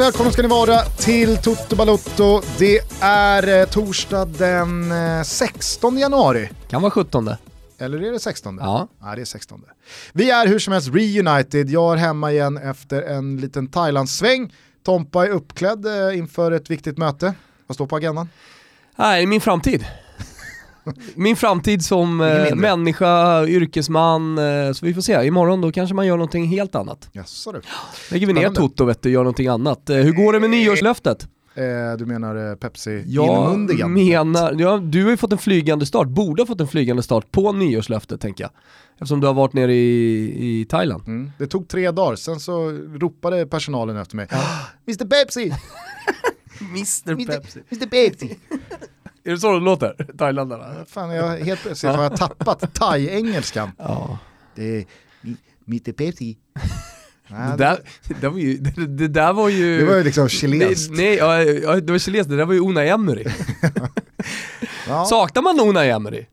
Varmt välkomna ska ni vara till Toto Balotto. Det är eh, torsdag den eh, 16 januari. Kan vara 17. Eller är det 16? Ja. Nej, det är 16. Vi är hur som helst reunited. Jag är hemma igen efter en liten Thailandssväng. Tompa är uppklädd eh, inför ett viktigt möte. Vad står på agendan? Nej, min framtid. Min framtid som eh, människa, yrkesman, eh, så vi får se. Imorgon då kanske man gör någonting helt annat. Jaså du. Lägger vi ner Spännande. Toto vet du, gör någonting annat. Eh, hur går det med nyårslöftet? Eh, du menar eh, Pepsi Jag inmundigan? menar, ja, du har ju fått en flygande start, borde ha fått en flygande start på nyårslöftet tänker jag. Eftersom du har varit nere i, i Thailand. Mm. Det tog tre dagar, sen så ropade personalen efter mig. Mr Pepsi! Mr Mr Pepsi! Är det så det låter? Thailändarna? Fan, jag helt plötsligt har jag tappat thai-engelskan. Ja. Det Mr Pepsi. Det där, det, var ju, det, det där var ju... det var ju liksom chilenskt. Nej, ja, det var chilenskt, det där var ju Unai Emery. Ja, Saknar man Unai Emery?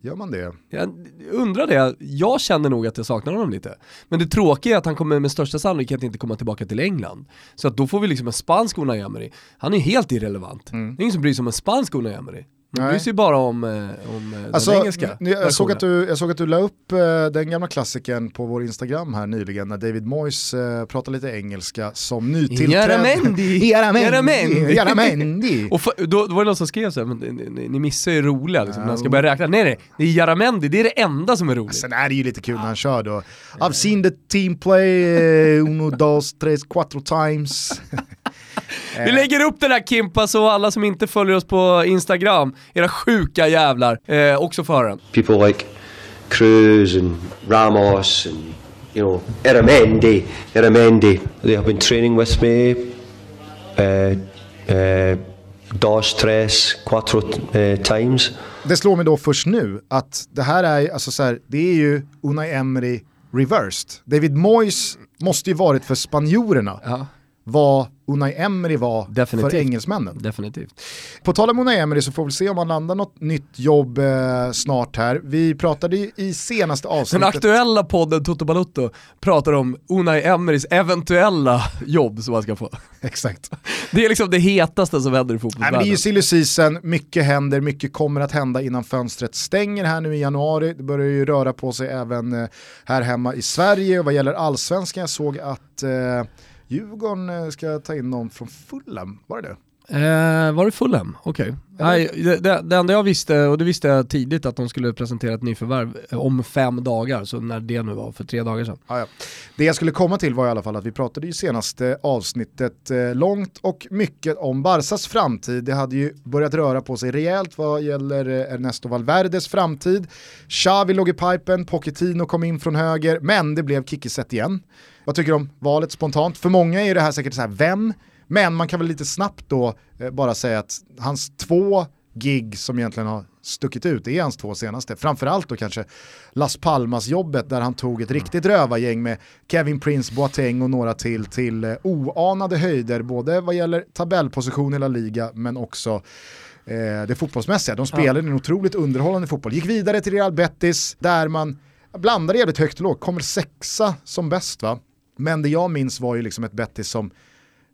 Gör man det? Jag undrar det, jag känner nog att jag saknar honom lite. Men det tråkiga är att han kommer med största sannolikhet inte komma tillbaka till England. Så att då får vi liksom en spansk Unai Emery. Han är helt irrelevant. Det är ingen som bryr sig om en spansk Unai Emery. Nej. bryr sig bara om, eh, om eh, Alltså, den engelska. n- jag, såg att du, jag såg att du la upp eh, den gamla klassikern på vår Instagram här nyligen när David Moyes pratade lite engelska som nytillträdd. Jaramendi! Jaramendi! Jaramendi! Och för, då, då var det någon som skrev så här, men ni, ni, missar ju roliga liksom, när han ska börja räkna. Nej nej, det är Jaramendi, det är det enda som är roligt. Sen är det ju lite kul när han kör då. I've seen the team play uno, dos, tres, cuatro times. Vi lägger upp den här Kimpa så alla som inte följer oss på Instagram, era sjuka jävlar, eh, också får höra den. people like Cruz and Ramos and you know Eramendi, Eramendi. They have been training with me. Uh, uh, dos, tres, cuatro uh, times. Det slår mig då först nu att det här är, alltså så här, det är ju Unai Emery reversed. David Moyes måste ju varit för spanjorerna Ja, vad Unai Emery var Definitivt. för engelsmännen. definitivt. På tal om Unai Emery så får vi se om han landar något nytt jobb eh, snart här. Vi pratade ju i senaste Den avsnittet. aktuella podden Toto Balutto pratar om Unai Emerys eventuella jobb som han ska få. Exakt. Det är liksom det hetaste som händer i fotbollsvärlden. det är ju silly season, mycket händer, mycket kommer att hända innan fönstret stänger här nu i januari. Det börjar ju röra på sig även eh, här hemma i Sverige och vad gäller allsvenskan, jag såg att eh, Djurgården eh, ska ta in någon från Fulham, var det det? Eh, var det Fulham? Okej. Nej, det, det, det enda jag visste, och det visste jag tidigt, att de skulle presentera ett nyförvärv eh, om fem dagar, så när det nu var, för tre dagar sedan. Ah, ja. Det jag skulle komma till var i alla fall att vi pratade ju senaste avsnittet eh, långt och mycket om Barsas framtid. Det hade ju börjat röra på sig rejält vad gäller eh, Ernesto Valverdes framtid. Xavi låg i pipen, Pochettino kom in från höger, men det blev Kickiset igen. Vad tycker du om valet spontant? För många är det här säkert så här, vem? Men man kan väl lite snabbt då eh, bara säga att hans två gig som egentligen har stuckit ut är hans två senaste. Framförallt då kanske Las Palmas-jobbet där han tog ett riktigt rövargäng med Kevin Prince Boateng och några till till eh, oanade höjder både vad gäller tabellposition i La Liga men också eh, det fotbollsmässiga. De spelade en otroligt underhållande fotboll. Gick vidare till Real Betis där man blandade jävligt högt och lågt, kommer sexa som bäst va. Men det jag minns var ju liksom ett Betis som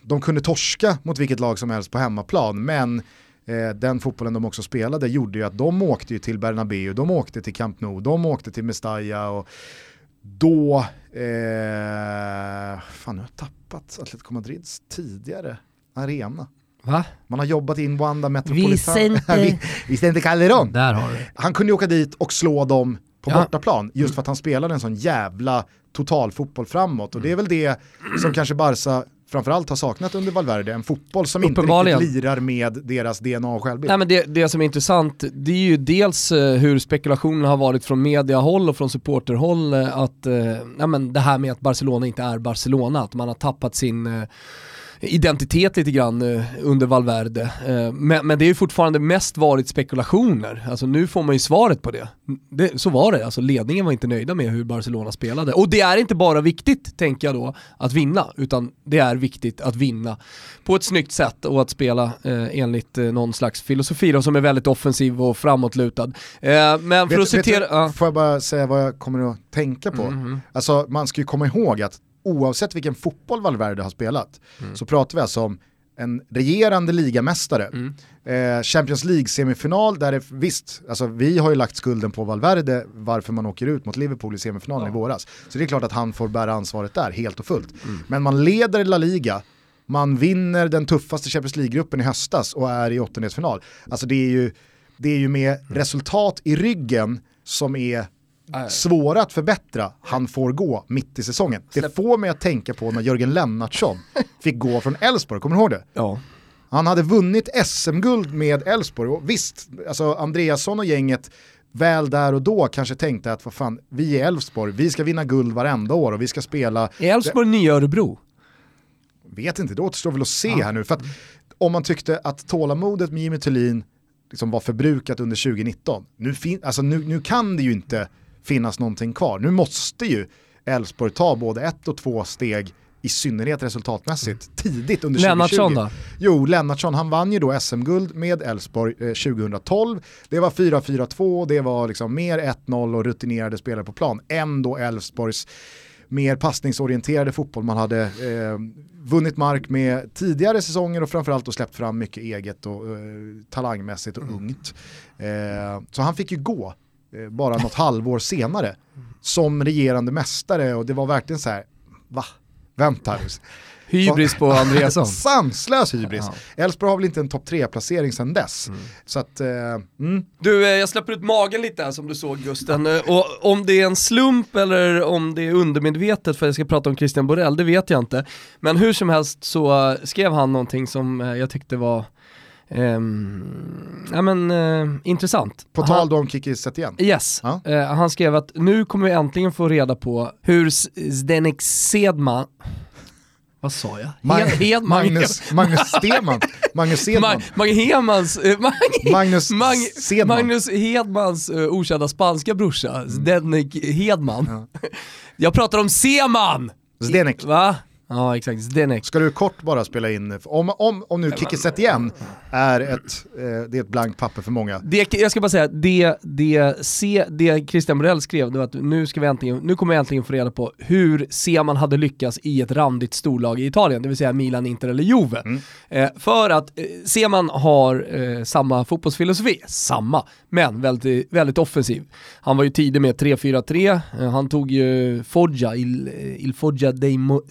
de kunde torska mot vilket lag som helst på hemmaplan, men eh, den fotbollen de också spelade gjorde ju att de åkte ju till Bernabeu, de åkte till Camp Nou, de åkte till Mestalla och då, eh, fan nu har jag tappat Atletico Madrids tidigare arena. Va? Man har jobbat in Wanda Metropolitan. Vicente. Vi- Vicente Calderón. Där har du Han kunde ju åka dit och slå dem på Ja. bortaplan just för att han spelade en sån jävla totalfotboll framåt. Och det är väl det som kanske Barca framförallt har saknat under Valverde, en fotboll som inte riktigt lirar med deras DNA och självbild. Nej men det, det som är intressant, det är ju dels eh, hur spekulationen har varit från mediahåll och från supporterhåll eh, att, eh, nej men det här med att Barcelona inte är Barcelona, att man har tappat sin eh, identitet lite grann eh, under Valverde. Eh, men, men det är ju fortfarande mest varit spekulationer. Alltså nu får man ju svaret på det. det. Så var det, alltså ledningen var inte nöjda med hur Barcelona spelade. Och det är inte bara viktigt, tänker jag då, att vinna, utan det är viktigt att vinna på ett snyggt sätt och att spela eh, enligt eh, någon slags filosofi då, som är väldigt offensiv och framåtlutad. Eh, men för Vet- att citera... du, ja. Får jag bara säga vad jag kommer att tänka på? Mhm. Alltså man ska ju komma ihåg att oavsett vilken fotboll Valverde har spelat, så pratar vi alltså om en regerande ligamästare. Eh, Champions League-semifinal där det, visst, alltså vi har ju lagt skulden på Valverde varför man åker ut mot Liverpool i semifinalen i våras. Så det är klart att han får bära ansvaret där helt och fullt. Men man leder La Liga, man vinner den tuffaste Champions League-gruppen i höstas och är i åttondelsfinal. Alltså det är ju, det är ju med resultat i ryggen som är svåra att förbättra, han får gå mitt i säsongen. Det får mig att tänka på när Jörgen Lennartsson fick gå från Elfsborg, kommer du ihåg det? Ja. Han hade vunnit SM-guld med Elfsborg och visst, alltså Andreasson och gänget väl där och då kanske tänkte att vad fan, vi är Elfsborg, vi ska vinna guld varenda år och vi ska spela, Är Elfsborg nya Örebro? vet inte, det återstår väl att se här nu. För att om man tyckte att tålamodet med Jimmy Thulin liksom var förbrukat under 2019, nu, fin- alltså nu, nu kan det ju inte finnas någonting kvar. Nu måste ju Elfsborg ta både ett och två steg i synnerhet resultatmässigt tidigt under 2020. Lennartsson då? Jo, Lennartsson han vann ju då SM-guld med Elfsborg eh, 2012. Det var 4-4-2, det var liksom mer 1-0 och rutinerade spelare på plan än då Elfsborgs mer passningsorienterade fotboll man hade eh, vunnit mark med tidigare säsonger och framförallt då släppt fram mycket eget och eh, talangmässigt och ungt. Eh, så han fick ju gå bara något halvår senare som regerande mästare och det var verkligen så här, va? Vänta. Hybris på Andreasson. Sanslös hybris. Elfsborg har väl inte en topp 3-placering sedan dess. Så att, eh, mm. Du, eh, jag släpper ut magen lite här som du såg Gusten. Eh, Och om det är en slump eller om det är undermedvetet för att jag ska prata om Christian Borell, det vet jag inte. Men hur som helst så eh, skrev han någonting som eh, jag tyckte var ehm, ja, men, eh, intressant. På tal då om Kiki Setien. Yes, Ja. eh, han skrev att nu kommer vi äntligen få reda på hur Zdenek Sedman, vad sa jag? Mag- Hed- Hedman. Magnus, Magnus Stenman. Magnus Sedman. Mag- Hemans, eh, Mag- Magnus Mag- Sedman. Magnus Hedmans uh, okända spanska brorsa, Zdenek Hedman. Jag pratar om Seman! Zdenek. Va? Ja exakt, Zdenek. Ska du kort bara spela in, om, om, om nu Kiki Setien är ett, eh, det är ett blankt papper för många. Det, jag ska bara säga, det, det, se, det Christian Borell skrev, det var att nu, ska vi äntligen, nu kommer vi äntligen få reda på hur Seman hade lyckats i ett randigt storlag i Italien, det vill säga Milan, Inter eller Juve. Eh, för att eh, Seman har eh, samma fotbollsfilosofi, samma, men väldigt, väldigt offensiv. Han var ju tidig med 3-4-3, eh, han tog ju Foggia, Il, eh, Il Foggia dei Mo-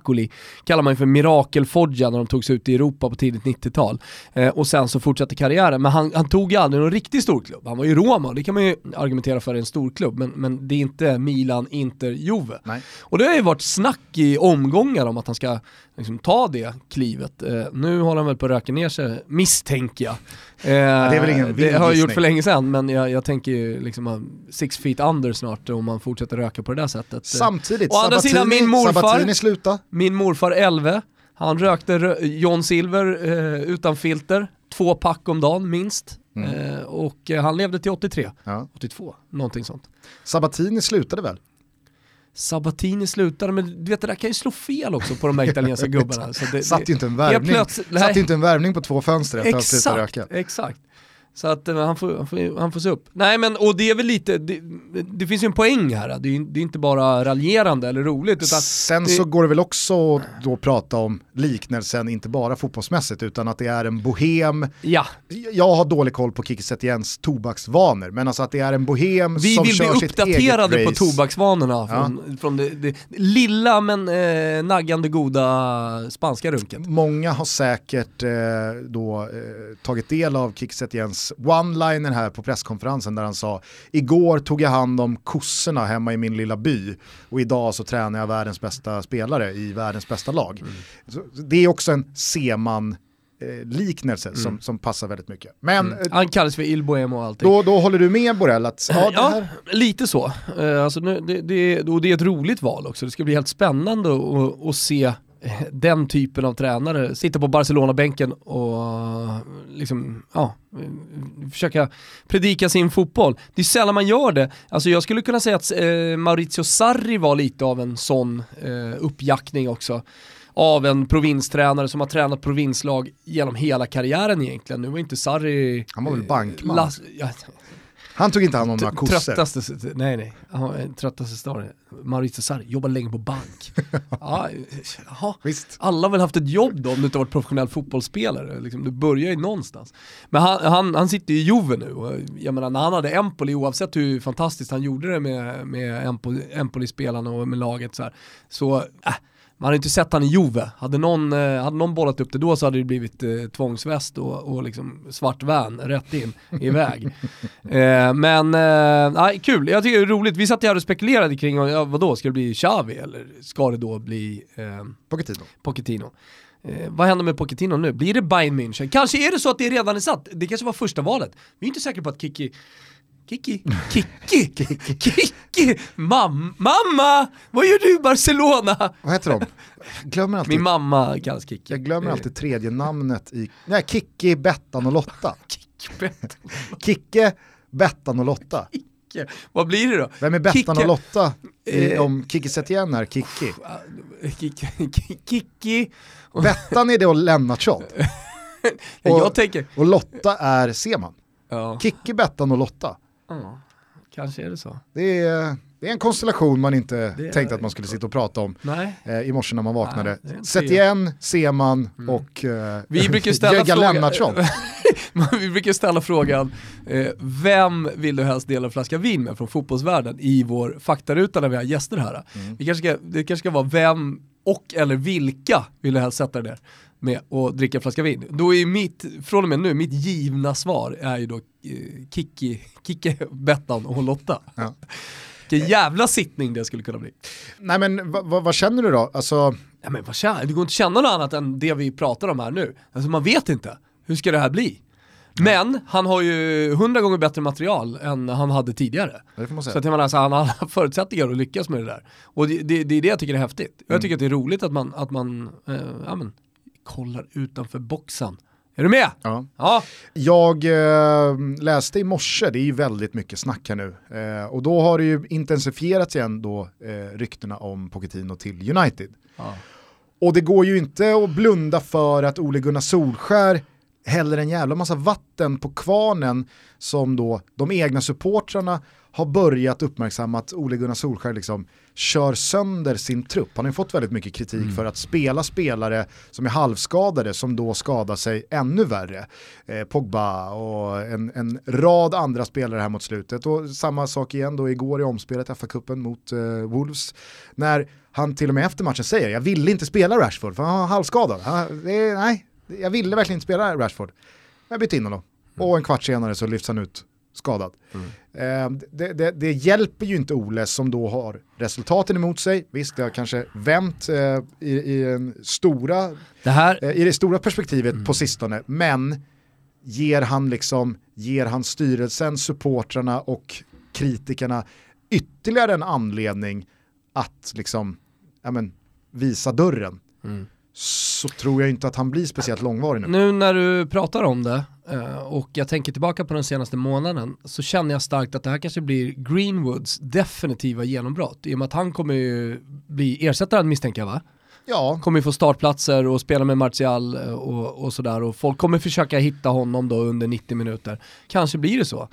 Miracoli, kallar man ju för Mirakel-Foggia när de togs ut i Europa på tidigt 90-tal. Eh, och sen så fortsatte karriären, men han, han tog ju aldrig någon riktig storklubb. Han var ju Roma, och det kan man ju argumentera för är en storklubb, men, men det är inte Milan, Inter, Juve. Nej. Och det har ju varit snack i omgångar om att han ska liksom, ta det klivet. Eh, nu håller han väl på att röka ner sig, misstänker jag. Eh, det är väl ingen Det har jag gjort för länge sedan, men jag, jag tänker ju liksom six feet under snart om man fortsätter röka på det där sättet. Eh, Samtidigt, Å andra sidan, Sabatini, min morfar- sluta. Min morfar Elve, han rökte rö- John Silver eh, utan filter, två pack om dagen minst. Eh, och eh, han levde till 83, Ja. 82, någonting sånt. Sabatini slutade väl? Sabatini slutade, men du vet det där kan ju slå fel också på de här italienska gubbarna. Så det, Satt ju inte en värvning, satt inte en värvning på två fönster efter att han slutade Exakt, röka. exakt. Så att eh, han, får, han, får, han får se upp. Nej men, och det är väl lite, det, det finns ju en poäng här. Det är, det är inte bara raljerande eller roligt. Utan Sen det- så går det väl också att då prata om liknelsen, inte bara fotbollsmässigt, utan att det är en bohem. ja, Jag har dålig koll på Kiki Setiens tobaksvanor, men alltså att det är en bohem vi som vill bli kör sitt uppdaterade eget på race. tobaksvanorna från, från det, det lilla men eh, naggande goda spanska runket. Många har säkert eh, då eh, tagit del av Kiki Setiens one-liner här på presskonferensen där han sa igår tog jag hand om kossorna hemma i min lilla by och idag så tränar jag världens bästa spelare i världens bästa lag. Så det är också en Seman eh, liknelse som, som passar väldigt mycket. Men eh, Han kallas för Il Bohemo och allting. då, då håller du med Borrell att ja, Ja, lite så. Eh, alltså nu, det, det, och det är ett roligt val också. Det ska bli helt spännande att, se den typen av tränare sitta på Barcelona-bänken och liksom, ja, eh, försöka predika sin fotboll. Det är sällan man gör det. Alltså jag skulle kunna säga att eh, Maurizio Sarri var lite av en sån eh, uppjackning också av en provinstränare som har tränat provinslag genom hela karriären egentligen. Nu var inte Sarri... Han var väl bankman? Las, ja, Han tog inte hand om några kossor. Tröttaste, nej nej, tröttaste storyn. Maurizio Sarri, jobbar länge på bank. ja, ja, Visst. Alla har väl haft ett jobb då om du inte varit professionell fotbollsspelare. Liksom, du börjar ju någonstans. Men han, han, han sitter ju i Juve nu och jag menar när han hade Empoli, oavsett hur fantastiskt han gjorde det med, med Empoli-spelarna och med laget så här, så äh, man hade inte sett han i Juve. Hade någon, eh, hade någon bollat upp det då så hade det blivit eh, tvångsväst och, och liksom svart van rätt in, iväg. eh, men, eh, kul, jag tycker det är roligt. Vi satt här och spekulerade kring, ja, vadå, ska det bli Xavi eller ska det då bli eh, Pochettino. Pochettino? Eh, vad händer med Pochettino nu? Blir det Bayern München? Kanske är det så att det redan är satt. Det kanske var första valet. Vi är inte säkra på att Kiki Kiki, Kiki, Kiki, Mam, mamma, vad gör du i Barcelona? Vad heter de? Glömmer alltid. Min mamma kallas Kiki. Jag glömmer alltid tredje namnet i, nej Kiki, Bettan och Lotta. Kiki, Bettan. Kicke, Bettan och Lotta. Kicke. Vad blir det då? Vem är Bettan Kicke. och Lotta i, Eh. om Kiki Setien är Kiki? Kiki, Kiki. Bettan är det och Lennartsson. Och- tänker, Och Lotta är Seman. ja, Kicki, Bettan och Lotta. Ja, kanske är det så. Det är, det är en konstellation man inte Det tänkte att man skulle sitta och prata om eh, i morse när man vaknade. Det inte Setien, Seman och eh, Vi brukar ställa frågan- Lennartsson. Vi brukar ställa frågan, eh, vem vill du helst dela en flaska vin med från fotbollsvärlden i vår faktaruta när vi har gäster här? Vi kanske ska, det kanske ska vara vem och eller vilka vill du helst sätta dig ner med och dricka en flaska vin? Då är mitt, från och med nu, mitt givna svar är ju då eh, Kiki, Bettan och Lotta. Ja. Vilken jävla sittning det skulle kunna bli. Nej men vad, känner du då? Alltså, Ja, men vad känner, det går inte att känna något annat än det vi pratar om här nu. Alltså man vet inte, hur ska det här bli? Men han har ju hundra gånger bättre material än han hade tidigare. Så att jag menar, alltså, han har alla förutsättningar att lyckas med det där. Och det, det, det är det jag tycker är häftigt. Jag tycker att det är roligt att man, att man eh, ja, men, kollar utanför boxen. Är du med? Ja. Ja. Jag eh, läste i morse, det är ju väldigt mycket snack här nu, eh, och då har det ju intensifierats igen då eh, ryktena om Pochettino till United. ja. Och det går ju inte att blunda för att Ole Gunnar Solskär häller en jävla massa vatten på kvarnen som då de egna supportrarna har börjat uppmärksamma att Ole Gunnar Solskär liksom kör sönder sin trupp. Han har ju fått väldigt mycket kritik för att spela spelare som är halvskadade som då skadar sig ännu värre. Eh, Pogba och en, en rad andra spelare här mot slutet. Och samma sak igen då igår i omspelet FA-cupen mot eh, Wolves. När han till och med efter matchen säger jag ville inte spela Rashford för han var halvskadad. Han, det, nej, jag ville verkligen inte spela Rashford. Jag bytte in honom. Och en kvart senare så lyfts han ut skadad. Eh, det, det, det hjälper ju inte Ole som då har resultaten emot sig. Visst, det har kanske vänt eh, i, i, en stora, Det här, eh, i det stora perspektivet på sistone, men ger han, liksom, ger han styrelsen, supportrarna och kritikerna ytterligare en anledning att liksom, ja, men, visa dörren så tror jag inte att han blir speciellt långvarig nu. nu när du pratar om det eh, och jag tänker tillbaka på den senaste månaden så känner jag starkt att det här kanske blir Greenwoods definitiva genombrott i och med att han kommer ju bli ersättaren misstänker jag va? Ja, kommer ju få startplatser och spela med Martial eh, och, och sådär och folk kommer försöka hitta honom då under 90 minuter. Kanske blir det så.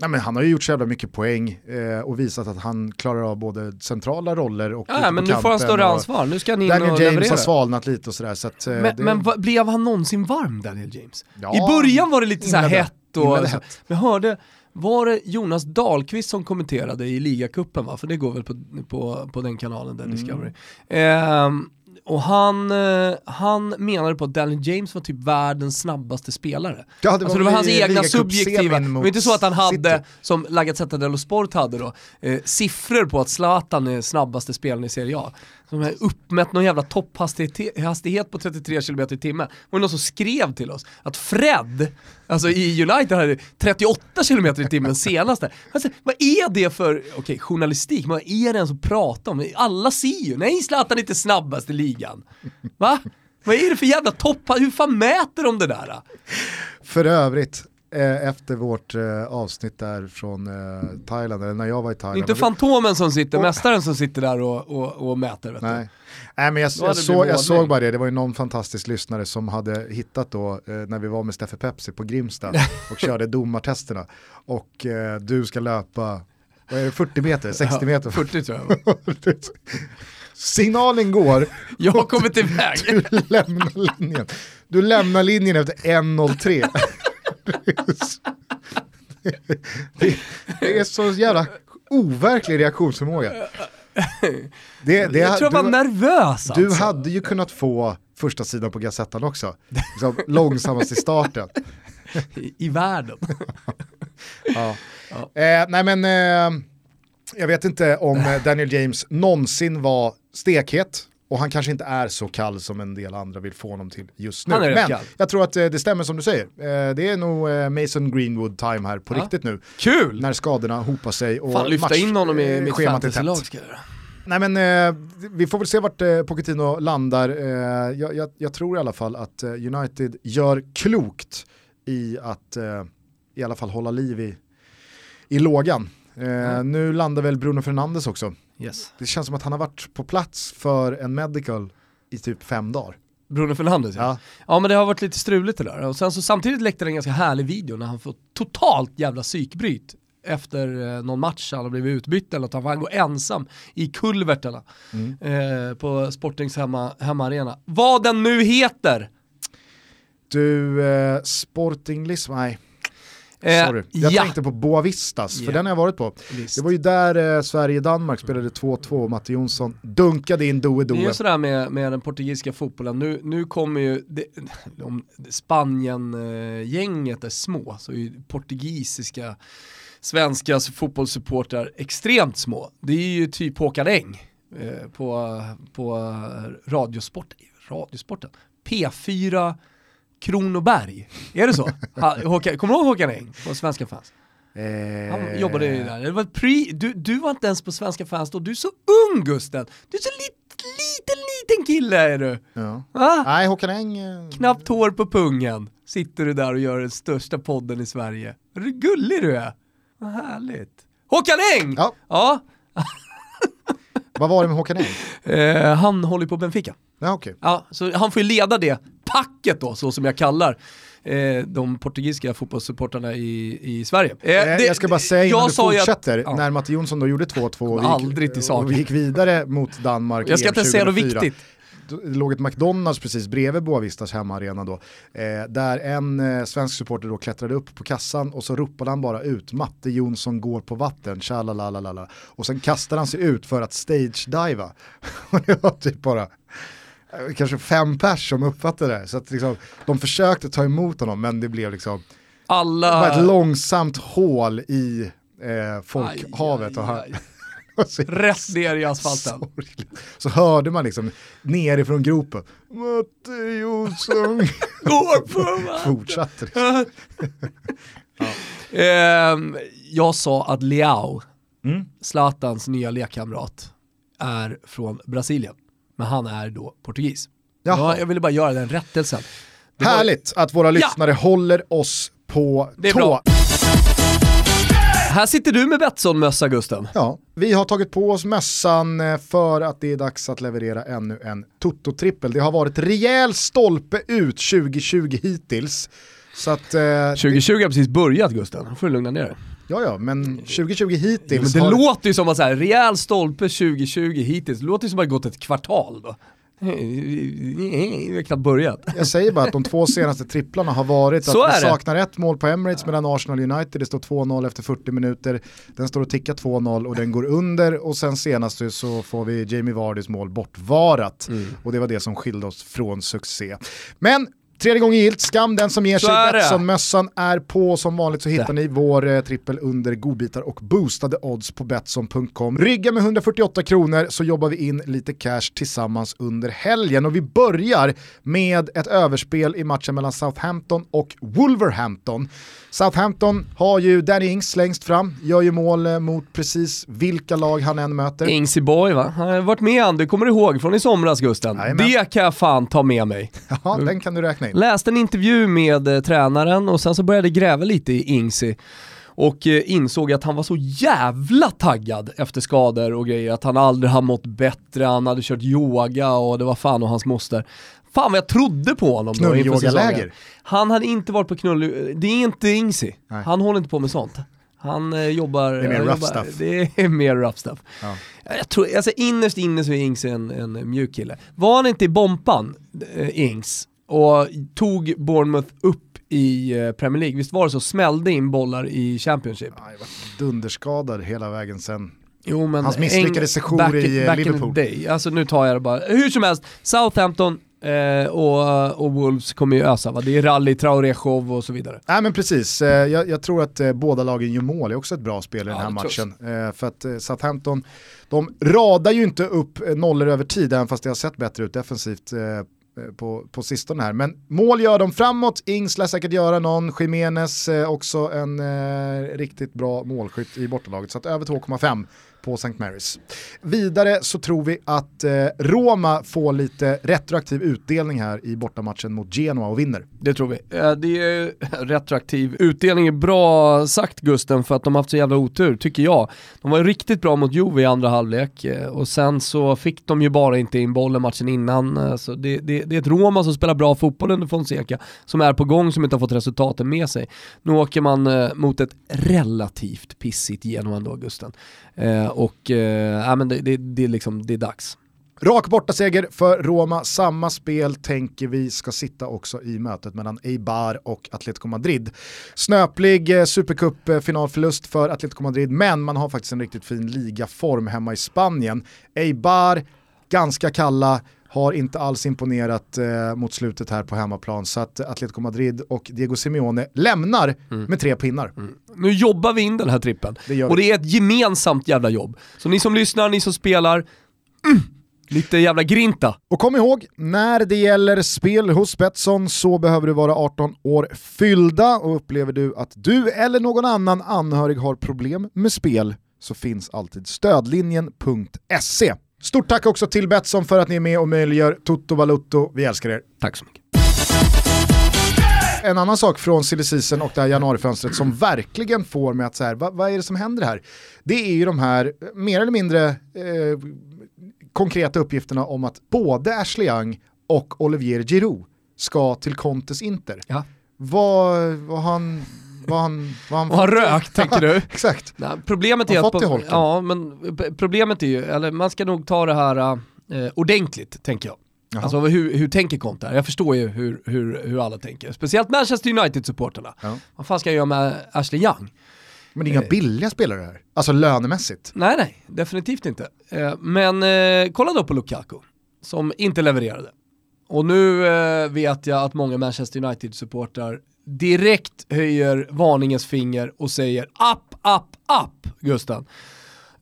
Nej, men han har ju gjort så jävla mycket poäng eh, och visat att han klarar av både centrala roller och Ja, men nu får han större ansvar, nu ska han in Daniel och James leverera. har svalnat lite och sådär. Så att, eh, Men, det, men blev han någonsin varm Daniel James? Ja, I början var det lite så här inledde- hett och inledde så. hett. Jag hörde, var det Jonas Dahlqvist som kommenterade i ligacupen va? För det går väl på, på, på den kanalen där, Mm. Discovery. Ehm, och han, eh, han menade på att Daniel James var typ världens snabbaste spelare. Ja, det alltså var det var hans egna subjektiva, det var inte så att han hade, City. som La Gazzetta dello Sport hade då, eh, siffror på att Zlatan är snabbaste spelaren i Serie A. Som har uppmätt någon jävla topphastighet på 33 km i timmen. var det någon som skrev till oss att Fred, alltså i United hade 38 km i timmen senaste. Alltså, vad är det för, okej journalistik, men vad är det ens att prata om? Alla ser ju, nej Zlatan är inte snabbast i ligan. Va? Vad är det för jävla topp, hur fan mäter de det där? För övrigt, efter vårt eh, avsnitt där från eh, Thailand, eller när jag var i Det är Thailand. inte Fantomen som sitter, Och- mästaren som sitter där och, och, och mäter. Vet. Nej. Nej men jag, jag, blivit jag såg bara det, det var ju någon fantastisk lyssnare som hade hittat då eh, när vi var med Steffe Pepsi på Grimsta och körde domartesterna. Och eh, du ska löpa, vad är det, 40 meter, 60 meter? 40 tror jag. Signalen går, Jag har kommit iväg. du lämnar linjen. Du lämnar linjen efter 1.03. det, det är så jävla overklig reaktionsförmåga. Det, det, jag tror jag var nervös Du alltså. hade ju kunnat få första sidan på Gazettan också. Liksom, långsammast i starten. I, I världen. Ja. Eh, nej men, eh, jag vet inte om eh, Daniel James någonsin var stekhet. Och han kanske inte är så kall som en del andra vill få honom till just nu. Men kall. jag tror att eh, det stämmer som du säger. Eh, det är nog eh, Mason Greenwood time här på Ja. riktigt nu. Kul! När skadorna hopar sig och Fan, lyfta match- in honom i mitt fantasylag ska jag. Nej men eh, vi får väl se vart eh, Pochettino landar. Eh, jag, jag, jag tror i alla fall att eh, United gör klokt i att i alla fall hålla liv i, i lågan. Eh, Nu landar väl Bruno Fernandes också. Yes. Det känns som att han har varit på plats för en medical i typ fem dagar. Bruno Fernandes ja. Ja. Ja men det har varit lite struligt det där. Och sen så samtidigt läckte det en ganska härlig video när han får totalt jävla psykbryt efter eh, någon match, han har blivit utbytt eller något, han får gå ensam i kulverterna Mm. eh, på Sportings hemma, hemmaarena. Vad den nu heter! Du, eh, Sporting Lisbon, nej, sorry. Jag ja, tänkte på Boavistas, för Ja. den har jag varit på. visst. Det var ju där eh, Sverige-Danmark spelade 2-2 och Matte Jonsson dunkade in Det är ju sådär med, med den portugisiska fotbollen, nu, nu kommer ju, det, om Spanien-gänget är små, så är ju portugisiska svenska fotbollssupportrar extremt små. Det är ju typ Håkan Eng eh, på, på radiosport, radiosporten. P4 Kronoberg, är det så? Håkan, kommer du ihåg Håkan Eng på Svenska fans? Eh, Han jobbade ju där. Det var pre, du, du var inte ens på Svenska fans då, du är så ung Gusten! Du är så lit, liten, liten kille är du! Ja. Va? Nej, Håkan Eng... eh, Knappt hår på pungen, sitter du där och gör den största podden i Sverige. Du gullig du är? Vad härligt. Håkan Eng! Ja. ja. Vad var det med Håkan Eng? Eh, han håller på Benfica. Ja, okej. Ja, så han får ju leda det packet då, så som jag kallar eh, de portugisiska fotbollssupportrarna i, i Sverige. Eh, Eh, det- jag ska bara säga innan jag du sa ju att- fortsätter, ja. när Matte Jonsson då gjorde 2-2 och, och vi gick vidare mot Danmark Jag ska inte säga något 2004. viktigt. Det låg ett McDonalds precis bredvid Boavistas hemmaarena då. Eh, där en eh, svensk supporter då klättrade upp på kassan och så ropade han bara ut Matte Jonsson går på vatten, tjalalalala. Och sen kastade han sig ut för att stage-diva. och det var typ bara kanske fem pers som uppfattade det. Så att liksom, de försökte ta emot honom men det blev liksom Alla... bara ett långsamt hål i eh, folkhavet. Aj, och han, aj, aj. Rätt ner i asfalten. Sorgligt. Så hörde man liksom nerifrån gropen, Matte Jonsson, Går på va? fortsatte. Liksom. Ehm, jag sa att Leao, Mm. Zlatans nya lekkamrat, är från Brasilien. Men han är då portugis. Ja, jag ville bara göra den rättelsen. Det var- Härligt att våra lyssnare håller oss på Det är tå. bra. Här sitter du med Betsson-mössa Gusten. Ja, vi har tagit på oss mössan eh, för att det är dags att leverera ännu en Toto-trippel. Det har varit rejäl stolpe ut 2020 hittills. Så att, eh, 2020 har precis börjat Gusten, nu får du lugna ner dig. Ja ja, men 2020 Ja, hittills men det har... låter ju som att så här, rejäl stolpe 2020 hittills, det låter ju som att det har gått ett kvartal då. Vi har knappt börjat. Jag säger bara att de två senaste tripplarna har varit Så att vi saknar ett mål på Emirates mellan Arsenal United, det står 2-0 efter 40 minuter, den står och tickar 2-0 och den går under och sen senast så får vi Jamie Vardys mål bortvarat Mm. och det var det som skilde oss från succé. Men Tredje gången gillt, skam den som ger Så sig. Betsson-mössan är på. Som vanligt så hittar Det. ni vår eh, trippel under godbitar och boostade odds på Betsson.com. Rygga med 148 kronor så jobbar vi in lite cash tillsammans under helgen. Och vi börjar med ett överspel i matchen mellan Southampton och Wolverhampton. Southampton har ju Danny Ings längst fram, gör ju mål eh, mot precis vilka lag han än möter. Ingsy Boy va? Han har varit med han, du kommer ihåg från i somras Gusten. Jajamän. Det kan jag fan ta med mig. Ja, den kan du räkna Anthony. Läste en intervju med eh, tränaren och sen så började jag gräva lite i Ingsi och eh, insåg att han var så jävla taggad efter skador och grejer, att han aldrig har mått bättre, han hade kört yoga och det var fan och hans moster. Fan vad jag trodde på honom då inför. Knullyogaläger. Han hade inte varit på knull, det är inte Ingsi. Han håller inte på med sånt. Han eh, jobbar... Det är mer han rough jobbar, stuff. Det är mer rough stuff. Ja. Jag tror, alltså innerst inne så är Ings en, en mjuk kille. Var han inte i Bompan, eh, Ings, och tog Bournemouth upp i eh, Premier League, visst var det så? Smällde in bollar i Championship. Har ju varit dunderskadad hela vägen sen. Jo, men Hans misslyckade back, i, back Liverpool. In the day. Alltså nu tar jag det bara. Hur som helst, Southampton eh, och, och Wolves kommer ju ösa va? Det är rally, Traoré show och så vidare. Nej men precis, Eh, jag, jag tror att eh, båda lagen gör mål, det är också ett bra spel i den Ja, här det tror matchen. För att Southampton, de radar ju inte upp nollor över tid, även fast det har sett bättre ut defensivt Eh, på, på sistone här. Men mål gör de framåt, Ings lär säkert göra någon, Jiménez eh, också en eh, riktigt bra målskytt i bortalaget. Så att över 2,5 på St. Marys. Vidare så tror vi att eh, Roma får lite retroaktiv utdelning här i bortamatchen mot Genoa och vinner. Det tror vi. Eh, Det är retroaktiv utdelning är bra sagt Gusten för att de har haft så jävla otur, tycker jag. De var ju riktigt bra mot Juve i andra halvlek eh, och sen så fick de ju bara inte in bollen matchen innan. eh, Så det, det, det är ett Roma som spelar bra fotboll under Fonseca, som är på gång, som inte har fått resultaten med sig. Nu åker man eh, mot ett relativt pissigt Genoa ändå Gusten. Eh, och eh, men det, det, det, är liksom, det är dags. Rak bortaseger för Roma, samma spel tänker vi ska sitta också i mötet mellan Eibar och Atletico Madrid. Snöplig supercupfinalförlust Supercup-finalförlust för Atletico Madrid, men man har faktiskt en riktigt fin ligaform hemma i Spanien. Eibar, ganska kalla, har inte alls imponerat eh, mot slutet här på hemmaplan, så att Atletico Madrid och Diego Simeone lämnar med tre pinnar. Nu jobbar vi in den här trippen. Det och det är ett gemensamt jävla jobb. Så ni som lyssnar, ni som spelar, mm, lite jävla grinta. Och kom ihåg, när det gäller spel hos Betsson så behöver du vara 18 år fyllda och upplever du att du eller någon annan anhörig har problem med spel så finns alltid stödlinjen.se. Stort tack också till Betsson för att ni är med och möjliggör Toto Valuto. Vi älskar er. Tack så mycket. En annan sak från silly och det här januarifönstret som verkligen får mig att så här, vad, vad är det som händer här? Det är ju de här eh, mer eller mindre eh, konkreta uppgifterna om att både Ashley Young och Olivier Giroud ska till Contes Inter. Ja. Vad, vad han... Vad han, vad han har rökt, tänker du? Exakt. Nej, problemet är att... holken. ja, men problemet är ju, eller man ska nog ta det här eh, ordentligt, tänker jag. Jaha. Alltså hur, hur tänker Conte här? Jag förstår ju hur, hur, hur alla tänker. Speciellt Manchester United-supporterna. Ja. Vad fan ska jag göra med Ashley Young? Men det är inga Eh. billiga spelare här. Alltså lönemässigt. Nej, nej, definitivt inte. Eh, Men eh, kolla då på Lukaku, som inte levererade. Och nu eh, vet jag att många Manchester United-supportrar direkt höjer varningens finger och säger app, app, app, Gusten.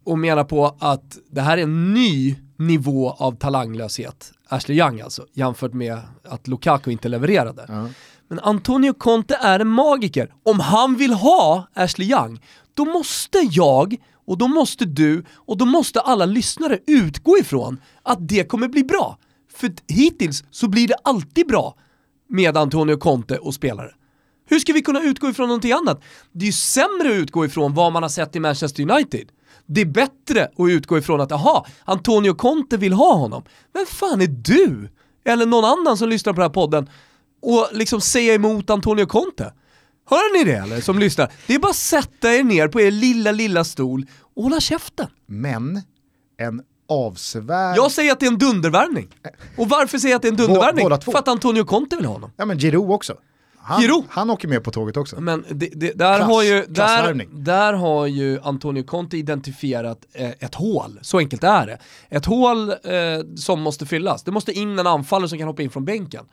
Och menar på att det här är en ny nivå av talanglöshet, Ashley Young alltså, jämfört med att Lukaku inte levererade. Ja. Men Antonio Conte är en magiker. Om han vill ha Ashley Young, då måste jag, och då måste du, och då måste alla lyssnare utgå ifrån att det kommer bli bra. För hittills så blir det alltid bra med Antonio Conte och spelare. Hur ska vi kunna utgå ifrån någonting annat? Det är ju sämre att utgå ifrån vad man har sett i Manchester United. Det är bättre att utgå ifrån att, aha, Antonio Conte vill ha honom. Vem fan är du? Eller någon annan som lyssnar på den här podden och liksom säga emot Antonio Conte. Hör ni det eller, som lyssnar? Det är bara att sätta er ner på er lilla, lilla stol och hålla käften. Men en avsevärd... Jag säger att det är en dundervärvning. Och varför säger jag att det är en dundervärvning? båda två. För att Antonio Conte vill ha honom. Ja men Giroud också. Han, han åker med på tåget också. Men det, det, där, Klass- har ju, där, där har ju Antonio Conte identifierat eh, ett hål, så enkelt är det. Ett hål eh, som måste fyllas. Det måste in en anfallare som kan hoppa in från bänken.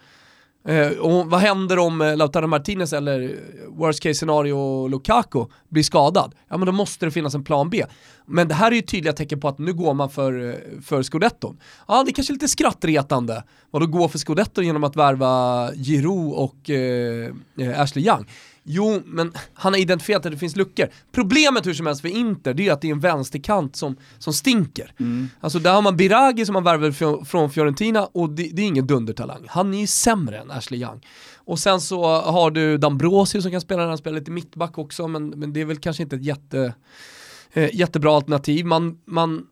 Eh, och vad händer om eh, Lautaro Martinez eller eh, worst case scenario Lukaku blir skadad? Ja men då måste det finnas en plan B. Men det här är ju tydliga tecken på att nu går man för, eh, för scudetton. Ja det är kanske lite skrattretande vad då gå för scudetton genom att värva Giroud och eh, Ashley Young. Jo, men han har identifierat att det finns luckor. Problemet hur som helst för Inter, det är att det är en vänsterkant som, som stinker. Mm. Alltså där har man Biragi som man värvade från Fiorentina och det, det är ingen dundertalang. Han är ju sämre än Ashley Young. Och sen så har du Dambrosio som kan spela när han spelar lite mittback också, men, men det är väl kanske inte ett jätte, eh, jättebra alternativ. Man, man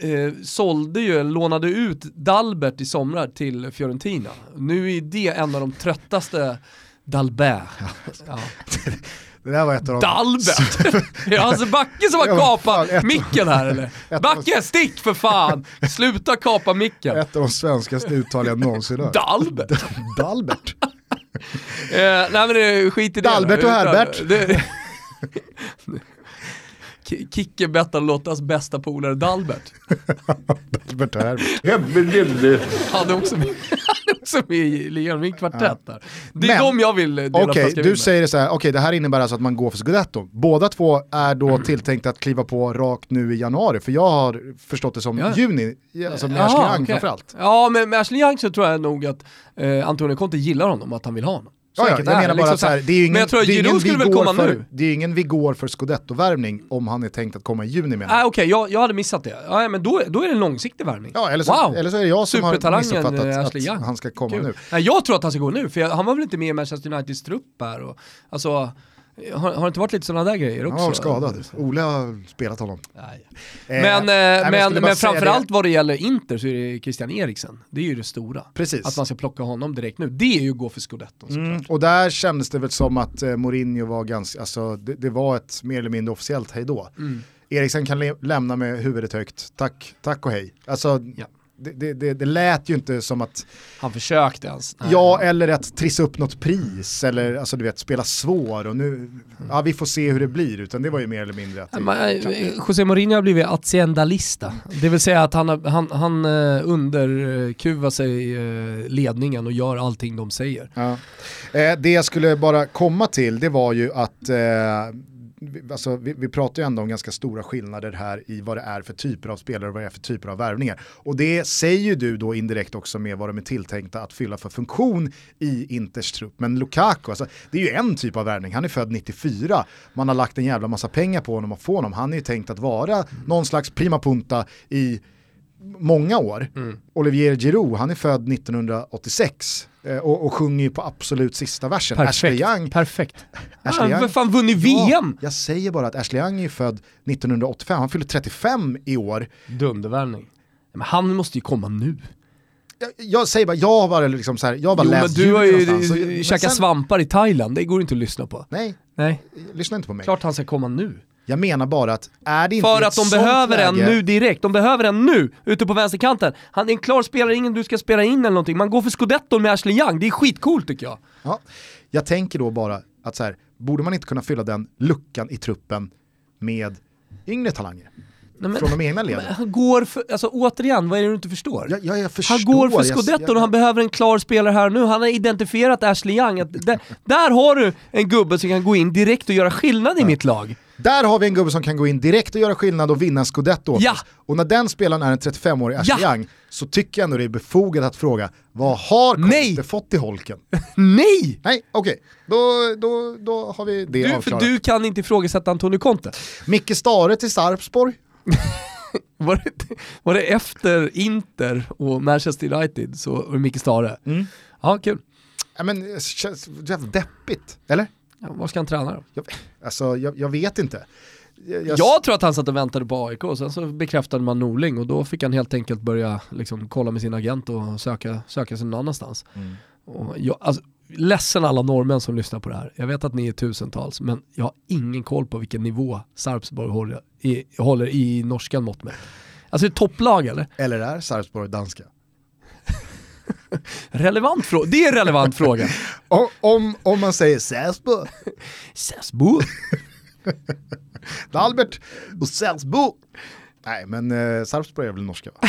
eh, sålde ju, lånade ut Dalbert i somrar till Fiorentina. Nu är det en av de tröttaste Dalbert. Ja. Det där var ett av de... Dalbert! är det Hasse Backe som har kapat fan, micken här eller? Backe, stick för fan! Sluta kapa micken. Ett av de svenskaste uttal jag någonsin hört. Dalbert! Dalbert. Eh, nej men skit i det. Dalbert och Herbert. Kicke bettar Lottas bästa polare Dalbert. Dalbert Herbert. Han är också med, han är också med i ligan, min kvartett där. Det är Men- de jag vill dela Okej, vin du med. säger det så här, okej det här innebär alltså att man går för Scudetto. Båda två är då Mm. tilltänkta att kliva på rakt nu i januari, för jag har förstått det som Ja. juni, alltså med Ashley Young okej. framförallt. Ja, men med Ashley Young så tror jag nog att eh, Antonio Conte gillar honom, att han vill ha honom. Ja, jag menar bara Liksom att så här, det är ju ingen, men jag tror att Giroud skulle väl komma för, nu. Det är ju ingen vi går för Scudetto-värvning om han är tänkt att komma i juni menar jag. okej, jag, jag hade missat det. Ja, men då, då är det en långsiktig värvning. Ja, eller så, wow. eller så är det jag som har eh, missuppfattat Ashley Young. att han ska komma Kul. nu. Nej, jag tror att han ska gå nu, för jag, han var väl inte med i Manchester Uniteds trupp här. Och, alltså, har, har det inte varit lite sådana där grejer också? Han var skadad. Ole har spelat honom. Nej. Eh, Men, eh, jag men, men, framförallt det. vad det gäller Inter så är det Christian Eriksen. Det är ju det stora. Precis. Att man ska plocka honom direkt nu. Det är ju att gå för scudetton. Mm, och där kändes det väl som att eh, Mourinho var ganska, alltså det, det var ett mer eller mindre officiellt hejdå. Mm. Eriksen kan lämna med huvudet högt, tack, tack och hej. Alltså, Ja. Det, det, det, det lät ju inte som att, Han försökte ens. Nej. ja eller att trissa upp något pris eller alltså du vet spela svår och nu, ja vi får se hur det blir utan det var ju mer eller mindre att det, Men, eh, José Mourinho har blivit haciendalista. Det vill säga att han, han, han eh, underkuvar sig eh, ledningen och gör allting de säger. Ja. Det jag skulle bara komma till det var ju att eh, alltså, vi, vi pratar ju ändå om ganska stora skillnader här i vad det är för typer av spelare och vad det är för typer av värvningar. Och det säger ju du då indirekt också med vad de är tilltänkta att fylla för funktion i Inters trupp. Men Lukaku, alltså, det är ju en typ av värvning, han är född 94, man har lagt en jävla massa pengar på honom och få honom, han är ju tänkt att vara någon slags prima punta i många år. Mm. Olivier Giroud, han är född 1986 eh, och, och sjunger ju på absolut sista versen. Ashley Perfekt. Young, Perfekt. Ashley Han Young- har fan vunnit Ja, VM! jag säger bara att Ashley Young är född 1985, han fyller 35 i år. Dundervärvning. Men han måste ju komma nu. Jag, jag säger bara, jag har bara liksom så här, jag har bara Jo men läst du har ju eh, men käkat svampar i Thailand, det går inte att lyssna på. Nej, Nej, lyssna inte på mig. klart han ska komma nu. Jag menar bara att är det inte För att de behöver en läge- nu direkt, de behöver en nu, ute på vänsterkanten. Han är en klar spelare, ingen du ska spela in eller någonting. Man går för scudetton med Ashley Young, det är skitcoolt tycker jag. Ja, jag tänker då bara att så här, borde man inte kunna fylla den luckan i truppen med yngre talanger? Nej, men- Från de egna leden. han går för, alltså återigen, vad är det du inte förstår? Jag, jag, jag förstår. han går för scudetton och han behöver en klar spelare här nu. Han har identifierat Ashley Young. Att där, där har du en gubbe som kan gå in direkt och göra skillnad i mitt lag. Där har vi en gubbe som kan gå in direkt och göra skillnad och vinna scudetto åt Ja. Och när den spelaren är en 35-årig Ashley Ja. Young så tycker jag ändå det är befogat att fråga, vad har Conte fått i holken? Nej! Nej, okej. Då, då, då har vi det Du, för avklarat. du kan inte ifrågasätta Antonio Conte. Micke Stare till Sarpsborg. Var det, var det efter Inter och Manchester United så var det Micke Stare? Mm. Ja, kul. Ja, men det deppigt, eller? Ja, var ska han träna då? Jag, alltså, jag, jag vet inte. Jag, jag- Jag tror att han satt och väntade på AIK och sen så bekräftade man Norling och då fick han helt enkelt börja liksom, kolla med sin agent och söka, söka sig någon annanstans. Mm. Och jag, alltså, ledsen alla norrmän som lyssnar på det här. Jag vet att ni är tusentals men jag har ingen koll på vilken nivå Sarpsborg håller i, håller i norskan mått med. Alltså topplag eller? Eller är Sarpsborg danska? Relevant fråga. Det är en relevant fråga. O- om, om man säger Sarpsborg, Sarpsborg. Albert och Sarpsborg. Nej, men eh, Sarpsborg är väl norska va?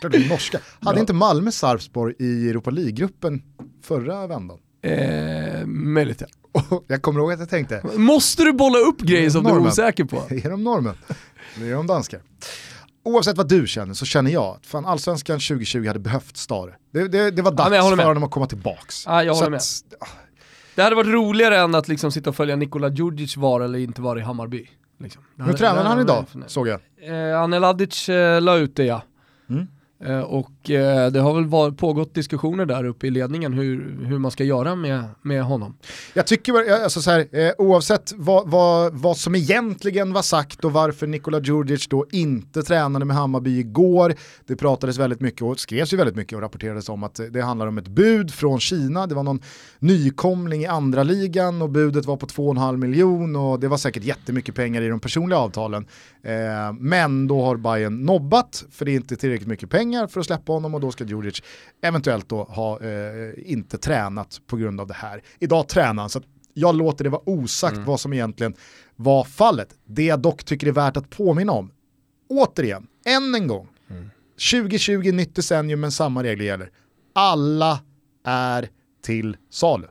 Klart det är norska. Hade Bra. inte Malmö Sarpsborg i Europa League-gruppen förra vändan? Eh, möjligt ja. Och jag kommer ihåg att jag tänkte, Måste du bolla upp grejer som du är osäker på? är de norrmän? Eller är de danskar? Oavsett vad du känner så känner jag att fan, allsvenskan 2020 hade behövt Stare. Det, det, det var Ja, dags med. för honom att komma tillbaks. Ja, jag håller att, ah, Det hade varit roligare än att liksom sitta och följa Nikola Djurdjic var eller inte var i Hammarby. Liksom. Hur tränar han idag, såg jag. Eh, Anel Adic eh, la ut det ja. Eh, och eh, det har väl pågått diskussioner där uppe i ledningen hur, hur man ska göra med, med honom. Jag tycker, alltså så här, eh, oavsett vad, vad, vad som egentligen var sagt och varför Nikola Djurdjic då inte tränade med Hammarby igår, det pratades väldigt mycket och skrevs ju väldigt mycket och rapporterades om att det handlar om ett bud från Kina, det var någon nykomling i andra ligan och budet var på 2,5 miljon och det var säkert jättemycket pengar i de personliga avtalen. Men då har Bayern nobbat för det är inte tillräckligt mycket pengar för att släppa honom och då ska Djurdjic eventuellt då ha eh, inte tränat på grund av det här. Idag tränar han så att jag låter det vara osagt vad som egentligen var fallet. Det jag dock tycker är värt att påminna om, återigen, än en gång, 2020 nytt decennium men samma regler gäller. Alla är till salu.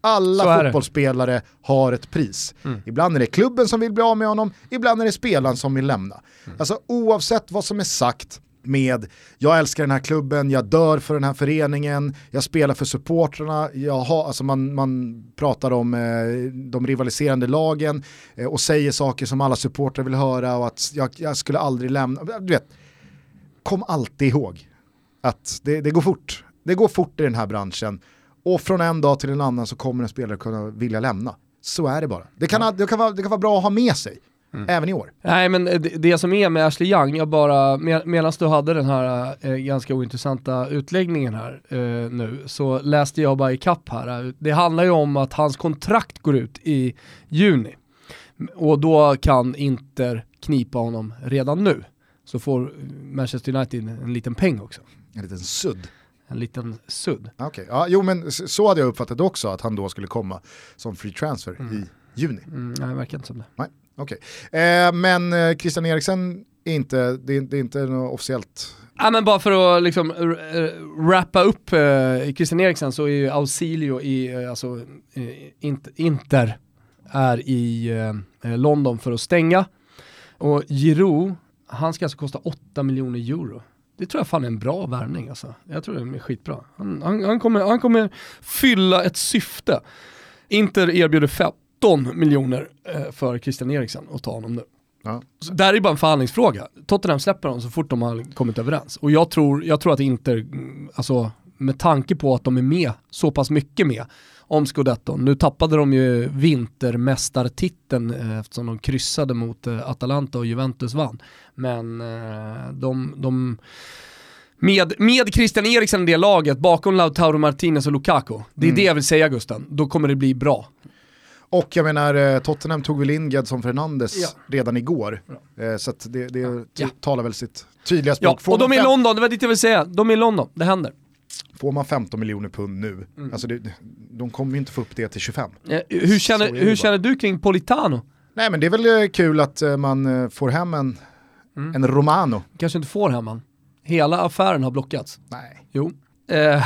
Alla det. fotbollsspelare har ett pris. Ibland är det klubben som vill bli av med honom, ibland är det spelaren som vill lämna. Alltså oavsett vad som är sagt med jag älskar den här klubben, jag dör för den här föreningen, jag spelar för supportrarna, jag har, alltså man, man pratar om eh, de rivaliserande lagen eh, och säger saker som alla supportrar vill höra och att jag, jag skulle aldrig lämna. Du vet, kom alltid ihåg att det, det går fort. Det går fort i den här branschen och från en dag till en annan så kommer en spelare kunna vilja lämna. Så är det bara. Det kan, det kan, vara, det kan vara bra att ha med sig, även i år. Nej men det, det som är med Ashley Young, jag bara, med, medan du hade den här eh, ganska ointressanta utläggningen här eh, nu, så läste jag bara i kapp här. Det handlar ju om att hans kontrakt går ut i juni. Och då kan Inter knipa honom redan nu. Så får Manchester United en liten peng också. En liten sudd. En liten sudd. Okej, ja, jo men så hade jag uppfattat också, att han då skulle komma som free transfer i juni. Mm, nej, det verkar inte som det. Nej, okej. Eh, men eh, Christian Eriksen är inte, det är, det är inte något officiellt. Ja men bara för att liksom rappa wrappa upp eh, Christian Eriksen så är ju Ausilio i, eh, alltså eh, Inter är i eh, eh, London för att stänga. Och Giroud, han ska alltså kosta 8 miljoner euro. Det tror jag fan är en bra värvning alltså. Jag tror det är skitbra. Han, han, han, kommer, han kommer fylla ett syfte. Inter erbjuder 15 miljoner eh, för Christian Eriksen och ta honom nu. Ja. Så där är bara en förhandlingsfråga. Tottenham släpper dem så fort de har kommit överens. Och jag tror, jag tror att Inter, mm, alltså med tanke på att de är med så pass mycket med om scudetton. Nu tappade de ju vintermästartiteln eh, eftersom de kryssade mot eh, Atalanta och Juventus vann. Men de, de med, med Christian Eriksen i det laget, bakom Lautaro Martinez och Lukaku. Det är Mm. det jag vill säga Gusten. Då kommer det bli bra. Och jag menar, eh, Tottenham tog väl in Gedson Fernandes Ja. redan igår. Eh, så det, det Ja. talar väl sitt tydliga Ja, språk. Får och de är i London, det var dit jag ville säga. De är i London, det händer. Får man 15 miljoner pund nu, Mm. alltså det, de kommer ju inte få upp det till 25. Eh, hur känner, hur känner du kring Politano? Nej men det är väl kul att man får hem en, Mm. en Romano. Kanske inte får hem han. Hela affären har blockats. Nej. Jo. Eh,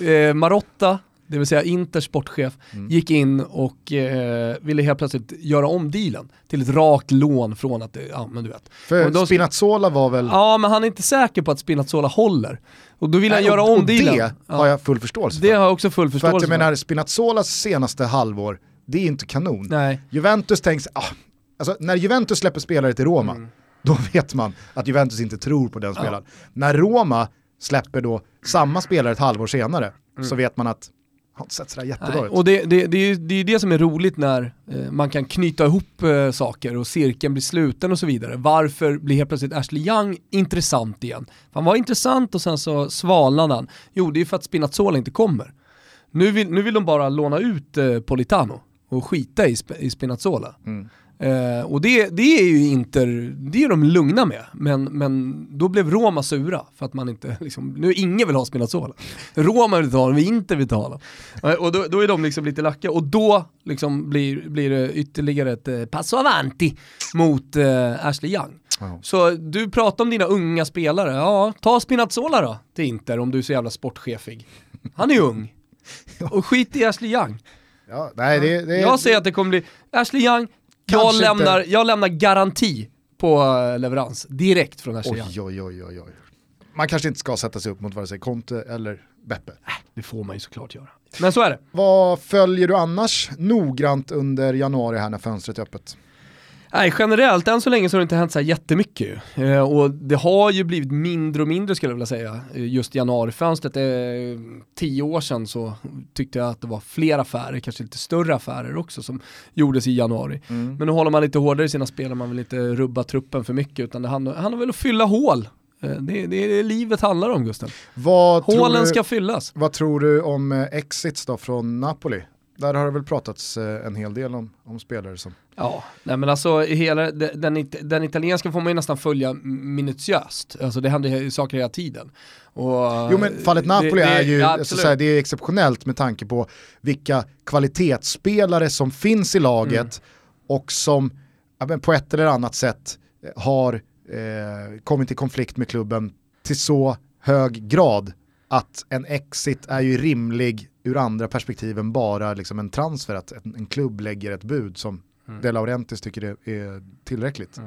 eh, Marotta, det vill säga Inters sportchef, Mm. gick in och eh, ville helt plötsligt göra om dealen till ett rakt lån från att, det- ja men du vet. För de- Spinazzola var väl... Ja men han är inte säker på att Spinazzola håller. Och då vill han Nej, göra och, om och dealen. det Ja. har jag full förståelse Det för. har jag också full För att förståelse jag menar, Spinazzolas senaste halvår, det är inte kanon. Nej. Juventus tänks, ah, alltså när Juventus släpper spelare till Roma, Mm. då vet man att Juventus inte tror på den spelaren. När Roma släpper då samma spelare ett halvår senare, så vet man att har inte sett sådär jättebra ut. och det, det, det, är ju det ju det som är roligt när eh, man kan knyta ihop eh, saker och cirkeln blir sluten och så vidare. Varför blir helt plötsligt Ashley Young intressant igen? Han var intressant och sen så svalnade han. Jo, det är för att Spinazzola inte kommer. Nu vill, nu vill de bara låna ut eh, Politano och skita i, i Spinazzola. Mm. Eh, och det, det är ju inte, det är de lugna med. Men, men då blev Roma sura för att man inte, liksom, nu ingen vill ha Spinazzola. Roma vill ta honom, inte vill ta honom. Eh, Och då, då är de liksom lite lacka och då liksom blir, blir det ytterligare ett eh, passo avanti mot eh, Ashley Young. Så du pratar om dina unga spelare, ja ta Spinazzola då till Inter om du är så jävla sportchefig. Han är ju ung. Och skit i Ashley Young. Ja, nej, det, det, Jag säger att det kommer bli Ashley Young, jag lämnar, jag lämnar garanti på eh, leverans direkt från Ashley Oj, oj, oj, oj, oj. Man kanske inte ska sätta sig upp mot vare sig Conte eller Beppe. Det får man ju såklart göra. Men så är det. Vad följer du annars noggrant under januari här när fönstret är öppet? Nej, generellt än så länge så har det inte hänt så här jättemycket. Eh, och det har ju blivit mindre och mindre skulle jag vilja säga. Eh, just januarifönstret, eh, tio år sedan så tyckte jag att det var fler affärer, kanske lite större affärer också som gjordes i januari. Mm. Men nu håller man lite hårdare i sina spel, man vill inte rubba truppen för mycket utan det handlar, handlar väl om att fylla hål. Eh, det, är det livet handlar om Gusten. Vad Hålen du, ska fyllas. vad tror du om eh, exits då från Napoli? Där har det väl pratats eh, en hel del om, om spelare som... Ja, nej men alltså hela, den, den, italienska får man ju nästan följa minutiöst. Alltså det händer ju saker hela tiden. Och, Jo men fallet Napoli det- det- är ju alltså, så här, det är exceptionellt med tanke på vilka kvalitetsspelare som finns i laget och som ja, på ett eller annat sätt eh, har eh, kommit i konflikt med klubben till så hög grad att en exit är ju rimlig ur andra perspektiv än bara liksom en transfer, att en, en klubb lägger ett bud som De Laurentiis tycker det är tillräckligt.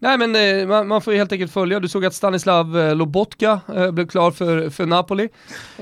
Nej men eh, man, man får ju helt enkelt följa, du såg att Stanislav eh, Lobotka eh, blev klar för, för Napoli.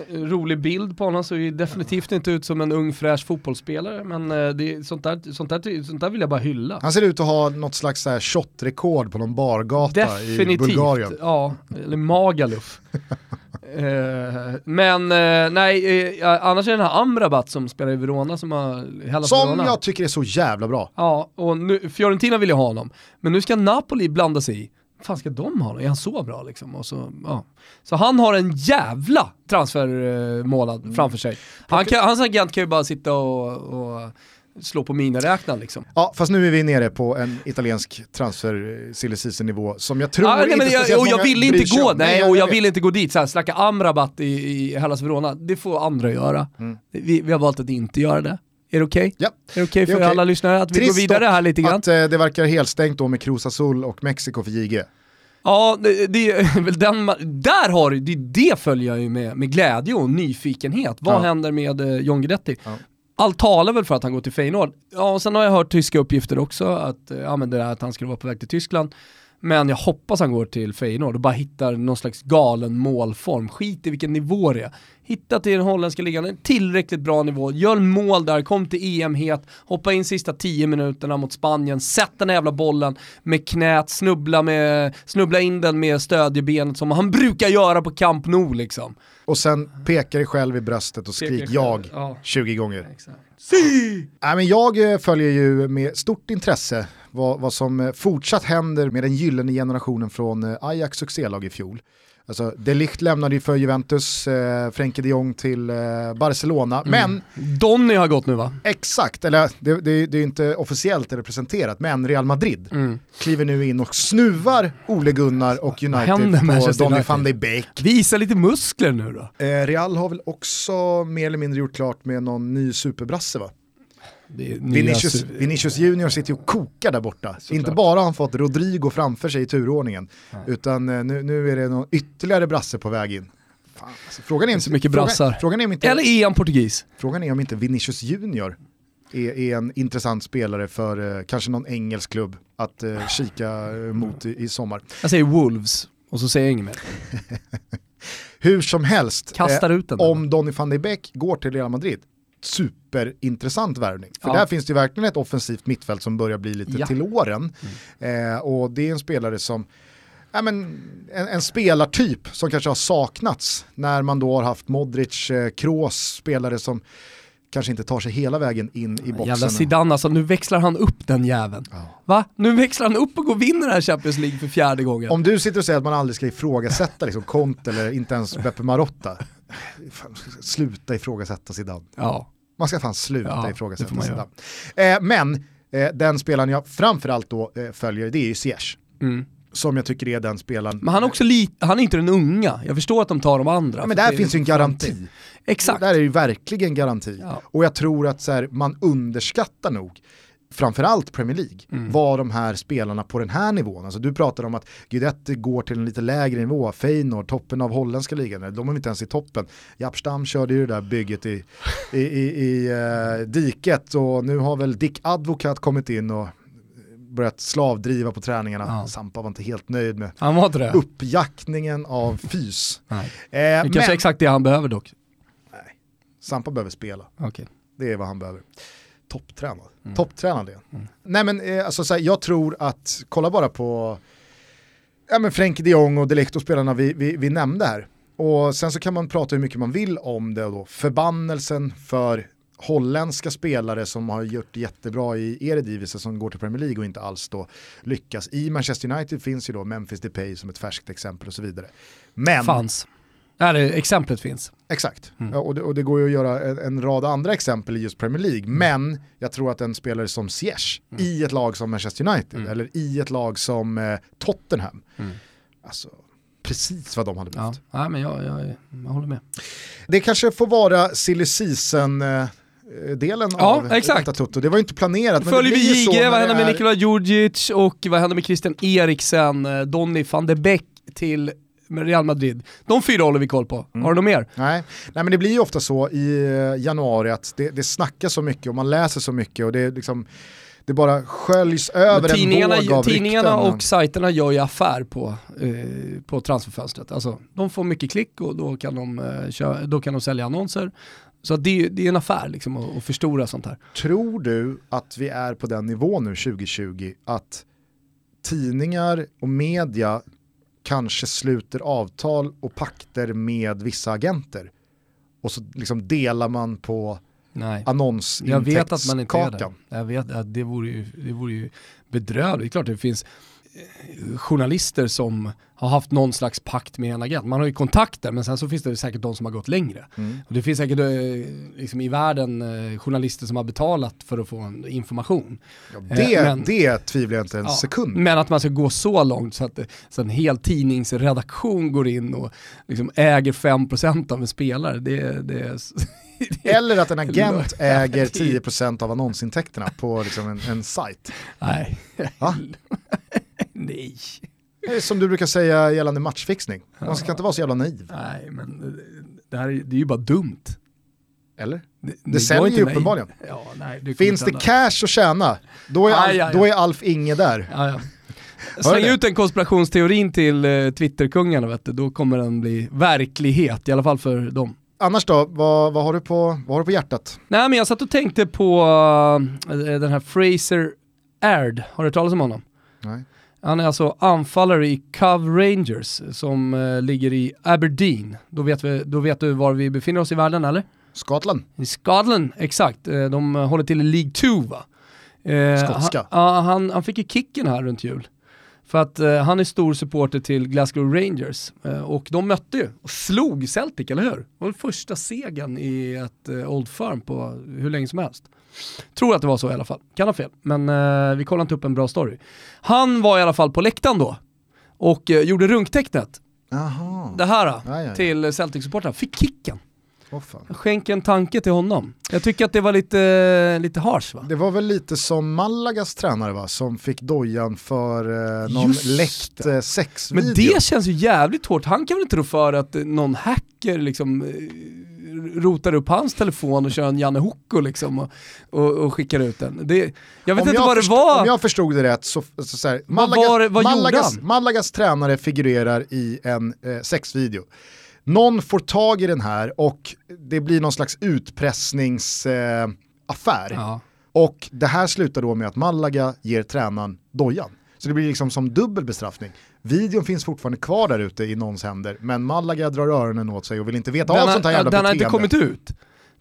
Rolig bild på honom, ser ju definitivt inte ut som en ung fräsch fotbollsspelare, men det, sånt, där, sånt, där, sånt där vill jag bara hylla. Han ser ut att ha något slags shot-rekord på någon bargata i Definitivt, Bulgarien. ja, eller Magaluf. Eh, men eh, nej, eh, annars är det den här Amrabat som spelar i Verona som har Hellas Som Verona. jag tycker är så jävla bra. Ja, och nu, Fiorentina vill ju ha honom. Men nu ska Napoli blanda sig i. fan ska de ha honom? Är han så bra liksom? Och så, ja. så han har en jävla transfermånad Mm. framför sig. Han kan, hans agent kan ju bara sitta och, och slå på miniräknaren liksom. Ja, fast nu är vi nere på en italiensk transfer eh, silly nivå som jag tror Ah, nej, men jag, och jag vill inte gå, nej, och jag vill inte gå dit, så här, snacka Amrabat i, i Hellas Verona, det får andra göra. Mm. Vi, vi har valt att inte göra det. Är det okej? Ja. Är det okej är för okej. alla lyssnare att vi Trist går vidare här lite grann? att eh, det verkar helstängt då med Cruz Azul och Mexiko för JG. Ja, det, det är väl den, där har du, det, det följer jag ju med, med glädje och nyfikenhet. Vad Ja. händer med eh, John Guidetti? Ja. Allt talar väl för att han går till Feyenoord. Ja, och sen har jag hört tyska uppgifter också, att, eh, ja, men det där att han skulle vara på väg till Tyskland. Men jag hoppas han går till Feyenoord och bara hittar någon slags galen målform. Skit i vilken nivå det är. Hitta till den holländska ligan en tillräckligt bra nivå, gör mål där, kom till EM het, hoppa in sista 10 minuterna mot Spanien, sätt den jävla bollen med knät, snubbla, med, snubbla in den med stödjebenet som han brukar göra på Camp Nou liksom. Och sen pekar dig själv i bröstet och Pekar skrik själv, jag ja. 20 gånger. Exakt. Nej, men jag eh, följer ju med stort intresse vad, vad som eh, fortsatt händer med den gyllene generationen från eh, Ajax succélag i fjol. Alltså, De Ligt lämnade ju för Juventus, eh, Frenkie de Jong till eh, Barcelona, Mm. men Donny har gått nu va? exakt, eller det, det, det är inte officiellt representerat, men Real Madrid Mm. kliver nu in och snuvar Ole Gunnar och United på Donny van de Beek. Visa lite muskler nu då. Eh, Real har väl också mer eller mindre gjort klart med någon ny superbrasse va? Är Vinicius, Vinicius Junior sitter ju och kokar där borta. Inte bara har han fått Rodrigo framför sig i turordningen, utan eh, nu, nu är det någon ytterligare brasse på väg in. Fan, alltså, frågan, är inte, så mycket frågan, brassar. frågan, är om inte, Eller är han portugis? frågan är om inte Vinicius Junior är, är en intressant spelare för eh, kanske någon engelsk klubb att eh, kika eh, mot i, i sommar. Jag säger Wolves, och så säger jag inget mer. Hur som helst, eh, om Donny van de Beek går till Real Madrid, superintressant värvning. För Ja. där finns det ju verkligen ett offensivt mittfält som börjar bli lite Ja. till åren. Eh, och det är en spelare som, ja, men, en, en spelartyp som kanske har saknats när man då har haft Modric, eh, Kroos, spelare som kanske inte tar sig hela vägen in i boxen. Jävla Zidane alltså, nu växlar han upp den jäveln. Ja. Va? Nu växlar han upp och går och vinner den här Champions League för fjärde gången. Om du sitter och säger att man aldrig ska ifrågasätta liksom, Conte eller inte ens Beppe Marotta, fan, sluta ifrågasätta Zidane. Ja. Man ska fan sluta Ja, ifrågasätta Zidane. Eh, men eh, den spelaren jag framförallt då eh, följer det är ju Ziyech. Mm. Som jag tycker är den spelaren. Men han är också lite, han är inte den unga. Jag förstår att de tar de andra. ja, men där finns ju en garanti. Exakt. Där är ju verkligen garanti. Ja. Och jag tror att så här, man underskattar nog framförallt Premier League, Mm. vad de här spelarna på den här nivån, alltså du pratar om att Guidetti går till en lite lägre nivå, Feyenoord, toppen av holländska ligan, de är inte ens i toppen. Japstam körde ju det där bygget i, i, i, i eh, diket och nu har väl Dick Advocat kommit in och börjat slavdriva på träningarna. Ja. Sampa var inte helt nöjd med Han var det? uppjackningen av fys. Nej. Eh, Det är kanske är exakt det han behöver dock. Sampa behöver spela. Okej. Det är vad han behöver. Topptränad. Mm. Topptränad är han. Nej men eh, alltså, så här, jag tror att, kolla bara på ja, men Frenkie de Jong och Delecto spelarna vi, vi, vi nämnde här. Och sen så kan man prata hur mycket man vill om det och då. Förbannelsen för holländska spelare som har gjort jättebra i Eredivisie som går till Premier League och inte alls då lyckas. I Manchester United finns ju då Memphis Depay som ett färskt exempel och så vidare. Men, Fanns. Ja, det, exemplet finns. exakt, Mm. ja, och, det, och det går ju att göra en, en rad andra exempel i just Premier League. Mm. Men jag tror att en spelare som Ziyech i ett lag som Manchester United Mm. eller i ett lag som eh, Tottenham, Mm. alltså precis vad de hade Ja, behövt. ja men jag, jag, jag håller med. Det kanske får vara silly season eh, delen Ja, av exakt. Tutto. Det var ju inte planerat. Följer vi när vad händer med är- Nikola Djurdjic och vad händer med Christian Eriksen, eh, Donny van de Beek till Real Madrid. De fyra håller vi koll på. Mm. Har du något mer? Nej. Nej men det blir ju ofta så i eh, januari att det, det snackas så mycket och man läser så mycket och det, är liksom, det bara sköljs över en tidningarna, våg av tidningarna rykten. och sajterna gör ju affär på, eh, på transferfönstret. Alltså, de får mycket klick och då kan de, eh, kö- då kan de sälja annonser. Så det, är- det är en affär liksom att, att förstora sånt här. Tror du att vi är på den nivån nu 2020 att tidningar och media kanske sluter avtal och pakter med vissa agenter och så liksom delar man på Nej. annonsintäktskakan. Jag vet att man inte är det. Jag vet att det vore ju, det vore ju bedrövligt. Det är klart det finns journalister som har haft någon slags pakt med en agent. Man har ju kontakter men sen så finns det säkert de som har gått längre. Mm. Och det finns säkert eh, liksom i världen eh, journalister som har betalat för att få en information. Ja, det, Eh, men- det tvivlar jag inte en Ja, sekund Men att man ska gå så långt så att, så en hel tidningsredaktion går in och liksom äger 5% av en spelare, det, det, det Eller att en agent äger det- 10% av annonsintäkterna på liksom en, en sajt. Nej. Va? Nej. Som du brukar säga gällande matchfixning. Man ska inte vara så jävla naiv. Nej, men det här är, det är ju bara dumt. Eller? Det, Det säljer ju uppenbarligen. Ja, nej, det Finns det cash att tjäna, då är, Aj, aj, aj. då är Alf Inge där. Ja. Släng ut den konspirationsteorin till eh, Twitterkungarna, vet du. då kommer den bli verklighet, i alla fall för dem. Annars då, vad, vad, har du på, vad har du på hjärtat? Nej men jag satt och tänkte på eh, den här Fraser Aird, har du hört talas om honom? Nej. Han är alltså anfallare i Cove Rangers som eh, ligger i Aberdeen. Då vet, vi, då vet du var vi befinner oss i världen eller? Scotland? I Scotland, exakt. Eh, De håller till i League 2 va? Skotska. Han, han, han fick ju kicken här runt jul. För att eh, han är stor supporter till Glasgow Rangers eh, och de mötte ju och slog Celtic, eller hur? Det var första segern i ett eh, Old Firm på hur länge som helst. Tror att det var så i alla fall, kan ha fel, men eh, vi kollar inte upp en bra story. Han var i alla fall på läktaren då och eh, gjorde runktecknet, Jaha, det här Ja, ja, ja. till Celtic-supportrarna, fick kicken. Fan. Skänk en tanke till honom. Jag tycker att det var lite, lite harsh va? Det var väl lite som Malagas tränare va, som fick dojan för eh, någon Just läckt eh, sexvideo. Men det känns ju jävligt hårt. Han kan väl inte rå för att eh, någon hacker liksom eh, rotar upp hans telefon och kör en Janne Hocko liksom och, och, och skickar ut den. Det, jag vet om inte jag vad det var. Om jag förstod det rätt så, så, så här, Vad Malagas, var vad gjorde Malagas, han? Malagas tränare figurerar i en eh, sexvideo. Någon får tag i den här och det blir någon slags utpressningsaffär. Eh. Ja. Och det här slutar då med att Malaga ger tränaren dojan. Så det blir liksom som dubbel bestraffning. Videon finns fortfarande kvar där ute i någons händer, men Malaga drar öronen åt sig och vill inte veta Den, av sånt här har, jävla den har inte kommit ut.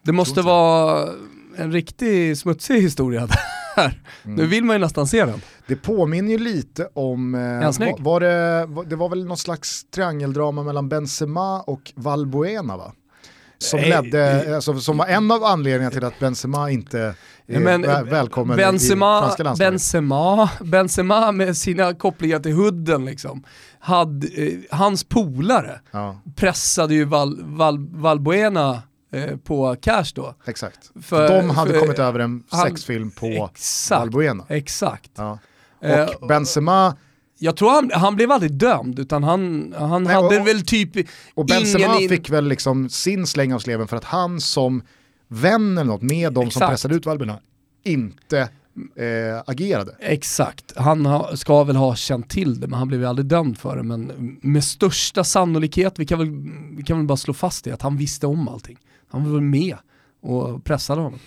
Det måste vara en riktig smutsig historia där. Mm. Nu vill man ju nästan se den. Det påminner ju lite om, eh, var, var det, var, det var väl någon slags triangeldrama mellan Benzema och Valbuena va? Som, ledde, eh, alltså, som var en av anledningarna till att Benzema inte är Men, väl, välkommen i Benzema, franska landslaget. Benzema, Benzema med sina kopplingar till hudden liksom. Hade, eh, hans polare Ja, pressade ju Val, Val, Valbuena eh, på cash då. exakt. För- De hade för- kommit över en sexfilm på Exakt. Exakt. Ja. Eh, Och Benzema, Jag tror han, han blev aldrig dömd, utan han, han Nej, hade och- väl typ och Benzema in- fick väl liksom sin släng av sleven för att han som vän eller något med de som pressade ut Valbuena inte eh, agerade. Exakt, han ha, ska väl ha känt till det men han blev ju aldrig dömd för det. Men med största sannolikhet, vi kan väl, vi kan väl bara slå fast det, att han visste om allting. Han var väl med och pressade honom.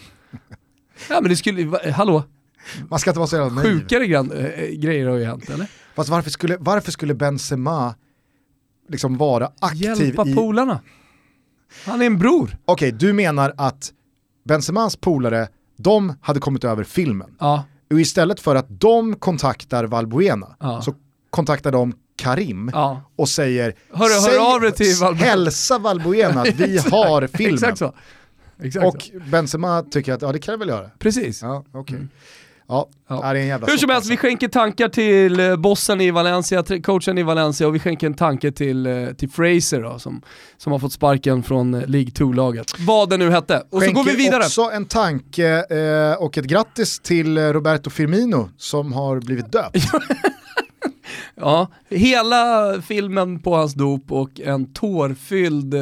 ja men det skulle, hallå, Man ska inte vara så jävla naiv. sjukare gran, äh, grejer har ju hänt eller? Fast varför skulle, varför skulle Benzema liksom vara aktiv Hjälpa i... polarna. Han är en bror. Okej, du menar att Benzemas polare, de hade kommit över filmen. Ja, Och istället för att de kontaktar Valbuena Ja. så kontaktar de Karim ja. och säger Hör- hör "Säg- av dig till Valbuena." hälsa Valbuena att vi har filmen. Exakt så. Exakt Och så. Benzema tycker att ja, det kan jag väl göra. Precis. Ja, okej. Ja, Ja. det är en jävla Hur som helst, vi skänker tankar till eh, bossen i Valencia, coachen i Valencia och vi skänker en tanke till, eh, till Fraser då, som, som har fått sparken från eh, League 2-laget. Vad det nu hette. Och så går vi Skänker vidare. också en tanke eh, och ett grattis till Roberto Firmino som har blivit döpt. Ja, hela filmen på hans dop och en tårfylld eh,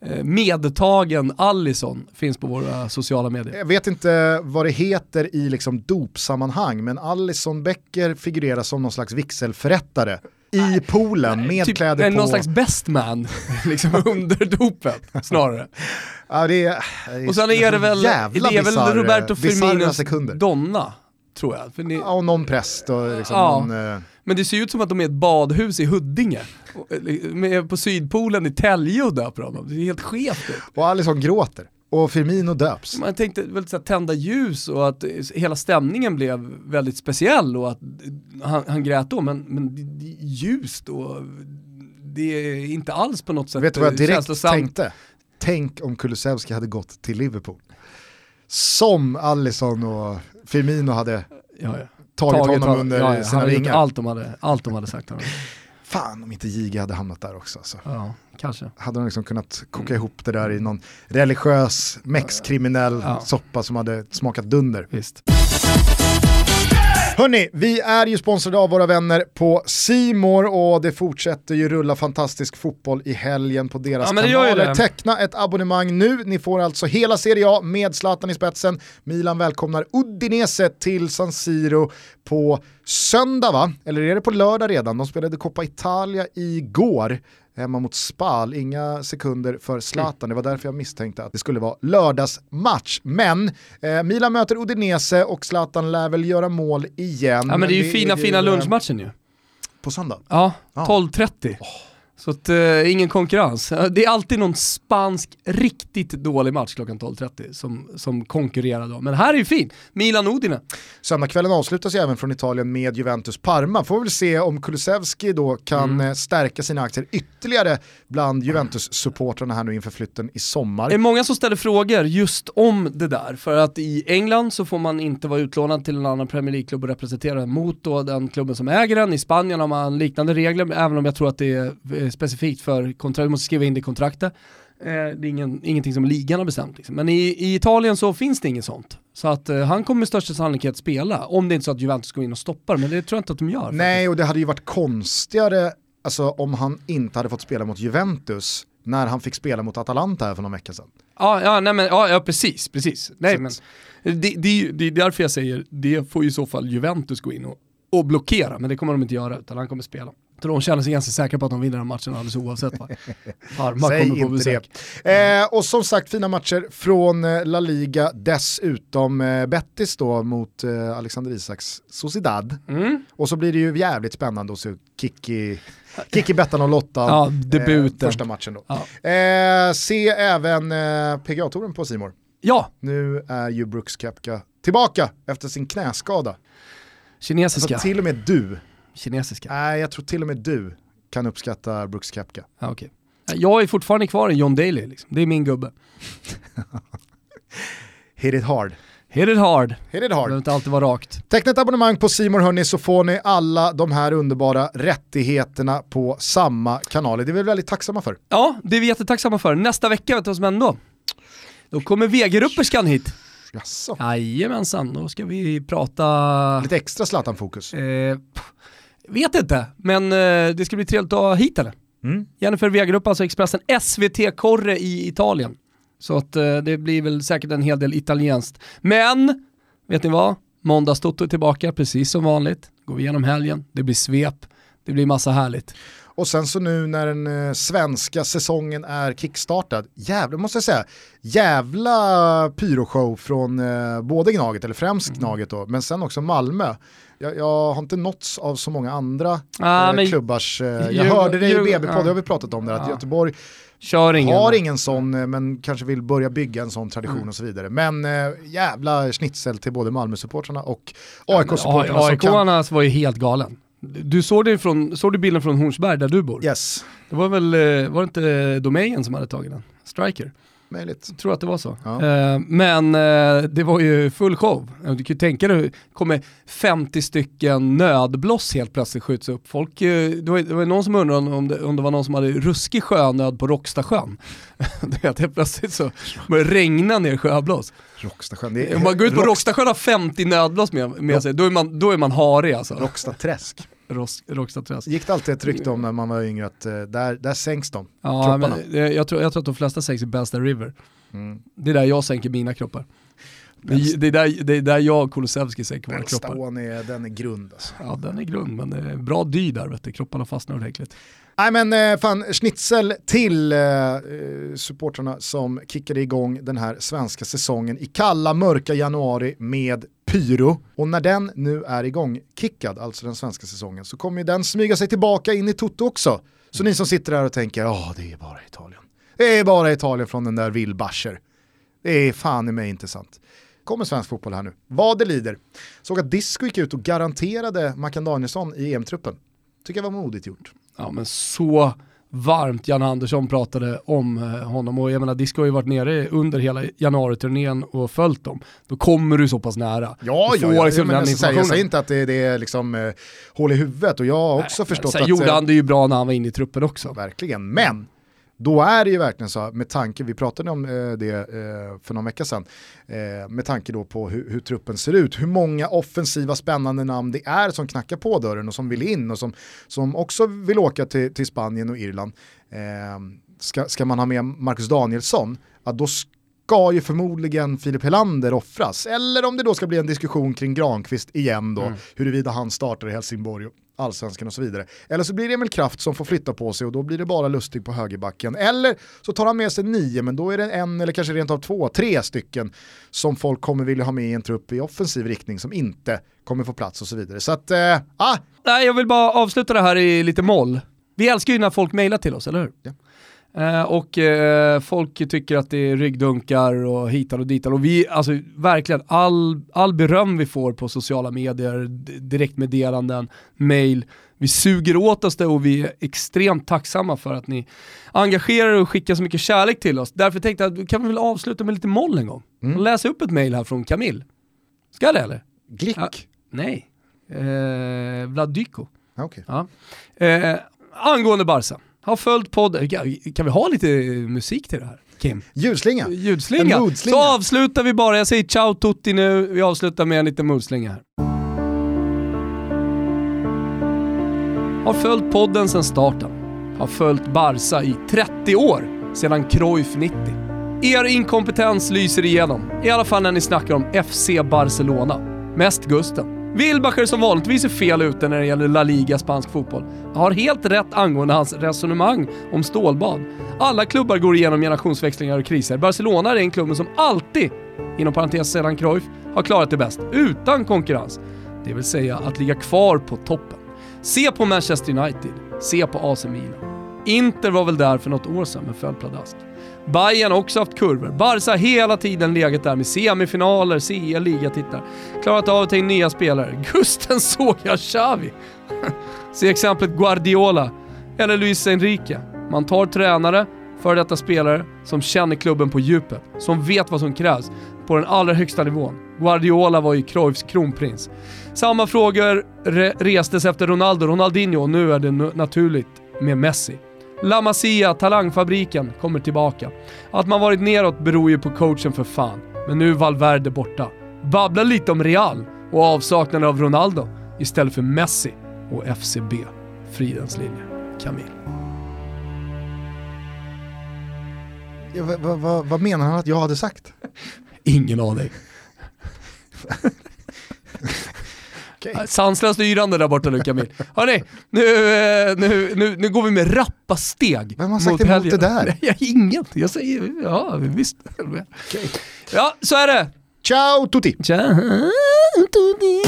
eh, medtagen Allison finns på våra sociala medier. Jag vet inte vad det heter i liksom dopsammanhang, men Alison Becker figurerar som någon slags vigselförrättare i poolen med Typ kläder på. någon slags best man liksom under dopet snarare. Ja, det är, Och sen är det väl, det är väl bizarr- Roberto Firminos donna, tror jag. Ni, Ja, och någon präst och liksom Ja. någon, eh, Men det ser ut som att de är ett badhus i Huddinge. Eh, på Sydpolen i Tälje och döper honom. Det är helt skevt och Alison gråter. Och Firmino döps. Man tänkte väl så här, tända ljus och att eh, hela stämningen blev väldigt speciell och att eh, han, han grät då, men, men det, det är ljust och det är inte alls på något sätt Vet du vad jag direkt tänkte? Tänk om Kulusevski hade gått till Liverpool. Som Allison och Firmino hade Ja, ja. Tagit, honom honom- under ja, sina han vingar. Allt de hade, allt de hade sagt. Fan om inte Giga hade hamnat där också. Alltså. Ja, kanske. Hade de liksom kunnat koka ihop det där i någon religiös mexkriminell Ja. soppa som hade smakat dunder. Visst. Hörni, vi är ju sponsrade av våra vänner på Simor och det fortsätter ju rulla fantastisk fotboll i helgen på deras Ja, kanaler. Teckna ett abonnemang nu, ni får alltså hela Serie A med Zlatan i spetsen. Milan välkomnar Udinese till San Siro på söndag va? Eller är det på lördag redan? De spelade Coppa Italia igår hemma mot Spal, inga sekunder för Zlatan. Det var därför jag misstänkte att det skulle vara lördagsmatch. Men eh, Milan möter Udinese och Zlatan lär väl göra mål igen. Ja men det är ju fina, fina eh, lunchmatchen ju. På söndag. Ja, Ja. 12.30. Så att, eh, ingen konkurrens. Eh, Det är alltid någon spansk riktigt dålig match klockan 12.30 som, som konkurrerar då. Men här är ju fin, Milan-Udine. Söndagskvällen avslutas ju även från Italien med Juventus Parma. Får väl se om Kulusevski då kan Mm. eh, stärka sina aktier ytterligare bland Juventus-supportrarna här nu inför flytten i sommar. Det är många som ställer frågor just om det där, för att i England så får man inte vara utlånad till en annan Premier League-klubb och representera den mot då den klubben som äger den. I Spanien har man liknande regler, även om jag tror att det är eh, specifikt för kontrakt, du måste skriva in det i kontraktet. Eh, Det är ingen, ingenting som ligan har bestämt. Liksom. Men i, i Italien så finns det inget sånt. Så att eh, han kommer med största sannolikhet spela, om det inte är så att Juventus går in och stoppar, men det tror jag inte att de gör. Nej, och det hade ju varit konstigare alltså, om han inte hade fått spela mot Juventus när han fick spela mot Atalanta här för någon vecka sedan. Ja, ja, nej, men, ja, ja precis, precis. Nej, men, det, det, det är därför jag säger, det får ju i så fall Juventus gå in och, och blockera, men det kommer de inte göra, utan han kommer spela. Tror de känner sig ganska säkra på att de vinner den matchen alldeles oavsett. Va? Parma Säg kommer på inte besök. det. Eh, och som sagt fina matcher från eh, La Liga, dessutom eh, Betis då mot eh, Alexander Isaks Sociedad. Mm. Och så blir det ju jävligt spännande att se Kiki, Kiki Bettan och Lotta. Ja, debuten. Eh, första matchen då. Ja. Eh, se även eh, PGA-touren på Simor. ja, Nu är ju Brooks Koepka tillbaka efter sin knäskada. kinesiska. Alltså till och med du, kinesiska. nej jag tror till och med du kan uppskatta Brooks Koepka. Ja, okej. Jag är fortfarande kvar i John Daly, liksom. det är min gubbe. Hit it hard. Hit it hard, Hit it det behöver hard. inte alltid vara rakt. Teckna ett abonnemang på Simor hörni så får ni alla de här underbara rättigheterna på samma kanaler. Det är vi väldigt tacksamma för. Ja, det är vi jättetacksamma för. Nästa vecka, vet du vad som händer då? Då kommer V-grupperskan hit. Jaså. Jajamensan, då ska vi prata... Lite extra Zlatan-fokus. Eh, vet inte, men eh, det ska bli trevligt att ha hit henne. Mm. Jennifer Wegerup, alltså Expressen SVT-korre i Italien. Så att eh, det blir väl säkert en hel del italienskt. Men, vet ni vad? Måndagstoto är tillbaka precis som vanligt. Går vi igenom helgen, det blir svep, det blir massa härligt. Och sen så nu när den eh, svenska säsongen är kickstartad, jävla, måste jag säga, jävla pyroshow från eh, både Gnaget, eller främst mm. Gnaget då, men sen också Malmö. Jag, jag har inte nåtts av så många andra ah, eh, klubbars, eh, jag hörde det i BB-podd, ja. det har vi pratat om där, att Göteborg Kör ingen. har ingen sån, eh, men kanske vill börja bygga en sån tradition mm. och så vidare. Men äh, jävla schnitzel till både Malmö-supportrarna och AIK-supportrarna. Ja, AIK-arna kan... var ju helt galen. Du såg, det från, såg du bilden från Hornsberg där du bor? Yes. Det var väl, eh, var det inte Domejen som hade tagit den? Striker? Möjligt. Jag tror att det var så. Ja. Uh, men uh, det var ju full show. Du kan ju tänka dig, kommer 50 stycken nödbloss helt plötsligt skjuts upp. Folk, uh, det, var, det var någon som undrade om det, om det var någon som hade ruskig sjönöd på Råckstasjön. helt plötsligt så började det regna ner sjöblås. Råckstasjön. Om man går ut på Råckstasjön och har 50 nödblås med, med sig, då är man, då är man harig alltså. Råckstaträsk. Råckstaträsk. Gick det alltid ett rykte om när man var yngre att uh, där, där sänks de, ja, men, jag, jag, tror, jag tror att de flesta sänks i Bellsta River. Mm. Det är där jag sänker mina kroppar. Det, det, är där, det är där jag och Kulusevski sänker våra kroppar. Ån är, den är grund alltså. Ja den är grund, men det är bra dy där vet du. Kropparna fastnar ordentligt. Nej men eh, fan, schnitzel till eh, supportrarna som kickade igång den här svenska säsongen i kalla mörka januari med pyro. Och när den nu är igång kickad, alltså den svenska säsongen, så kommer den smyga sig tillbaka in i Toto också. Så ni som sitter där och tänker, ja det är bara Italien. Det är bara Italien från den där Wilbacher. Det är fan i mig inte sant. Kommer svensk fotboll här nu, vad det lider. Såg att Disco gick ut och garanterade Mackan Danielsson i EM-truppen. Tycker jag var modigt gjort. Ja men så varmt Jan Andersson pratade om eh, honom och jag menar Disco har ju varit nere under hela januariturnén och följt dem. Då kommer du så pass nära. Ja, ja, ja liksom jag, menar, jag säger inte att det, det är liksom eh, hål i huvudet och jag har också Nej, förstått sen att... Sen gjorde han det ju bra när han var inne i truppen också. Verkligen, men då är det ju verkligen så, med tanke, vi pratade om eh, det eh, för någon vecka sedan, eh, med tanke då på hur, hur, truppen ser ut, hur många offensiva spännande namn det är som knackar på dörren och som vill in och som, som också vill åka till, till Spanien och Irland. ska, ska man ha med Marcus Danielsson, ja, då ska ju förmodligen Filip Helander offras. Eller om det då ska bli en diskussion kring Granqvist igen då, mm. huruvida han startar i Helsingborg allsvenskan och så vidare. Eller så blir det Emil Kraft som får flytta på sig och då blir det bara Lustig på högerbacken. Eller så tar han med sig nio, men då är det en eller kanske rent av två, tre stycken som folk kommer vilja ha med i en trupp i offensiv riktning som inte kommer få plats och så vidare. Så att, äh, ah! Nej, jag vill bara avsluta det här i lite moll. Vi älskar ju när folk mejlar till oss, eller hur? Ja. Eh, och eh, folk tycker att det är ryggdunkar och hitar och ditar. Och vi, alltså verkligen, all, all beröm vi får på sociala medier, direktmeddelanden, mail, vi suger åt oss det och vi är extremt tacksamma för att ni engagerar er och skickar så mycket kärlek till oss. Därför tänkte jag att kan vi väl avsluta med lite moll en gång? Mm. Och läsa upp ett mail här från Camille. Ska det eller? Glick? Ja, nej, eh, Vladyko. Okay. Ja. Eh, angående Barca har följt podden. Kan vi ha lite musik till det här? Kim? Ljudslinga. Ljudslinga. Så avslutar vi bara. Jag säger ciao tutti nu. Vi avslutar med en liten moodslinga här. Har följt podden sedan starten. Har följt Barca i 30 år, sedan Cruyff 90. Er inkompetens lyser igenom, i alla fall när ni snackar om FC Barcelona. Mest Gusten. Wilbacher som vanligtvis är fel ute när det gäller La Liga spansk fotboll har helt rätt angående hans resonemang om stålbad. Alla klubbar går igenom generationsväxlingar och kriser. Barcelona är den klubben som alltid, inom parentes sedan Cruyff, har klarat det bäst, utan konkurrens. Det vill säga att ligga kvar på toppen. Se på Manchester United, se på AC Milan. Inter var väl där för något år sedan men föll pladask. Bayern har också haft kurvor. Barca har hela tiden legat där med semifinaler, CL, ligatitlar. Klarat av att ta in nya spelare. Gusten såg jag Xavi. Se exemplet Guardiola eller Luis Enrique. Man tar tränare, före detta spelare, som känner klubben på djupet, som vet vad som krävs på den allra högsta nivån. Guardiola var ju Cruyffs kronprins. Samma frågor re restes efter Ronaldo, Ronaldinho och nu är det naturligt med Messi. La Masia, talangfabriken, kommer tillbaka. Att man varit neråt beror ju på coachen för fan, men nu är Valverde borta. Babbla lite om Real och avsaknaden av Ronaldo istället för Messi och FCB. Fridens linje. Camille. Ja, vad, vad, vad menar han att jag hade sagt? Ingen aning. Okay. Sanslöst yrande där borta Luka Mil. Hörni, nu, eh, nu, nu, nu går vi med rappa steg Vem har sagt mot emot helgen. det där? Nej, ingen. Jag säger, ja visst. Okay. Ja, så är det. Ciao tutti! Ciao tutti.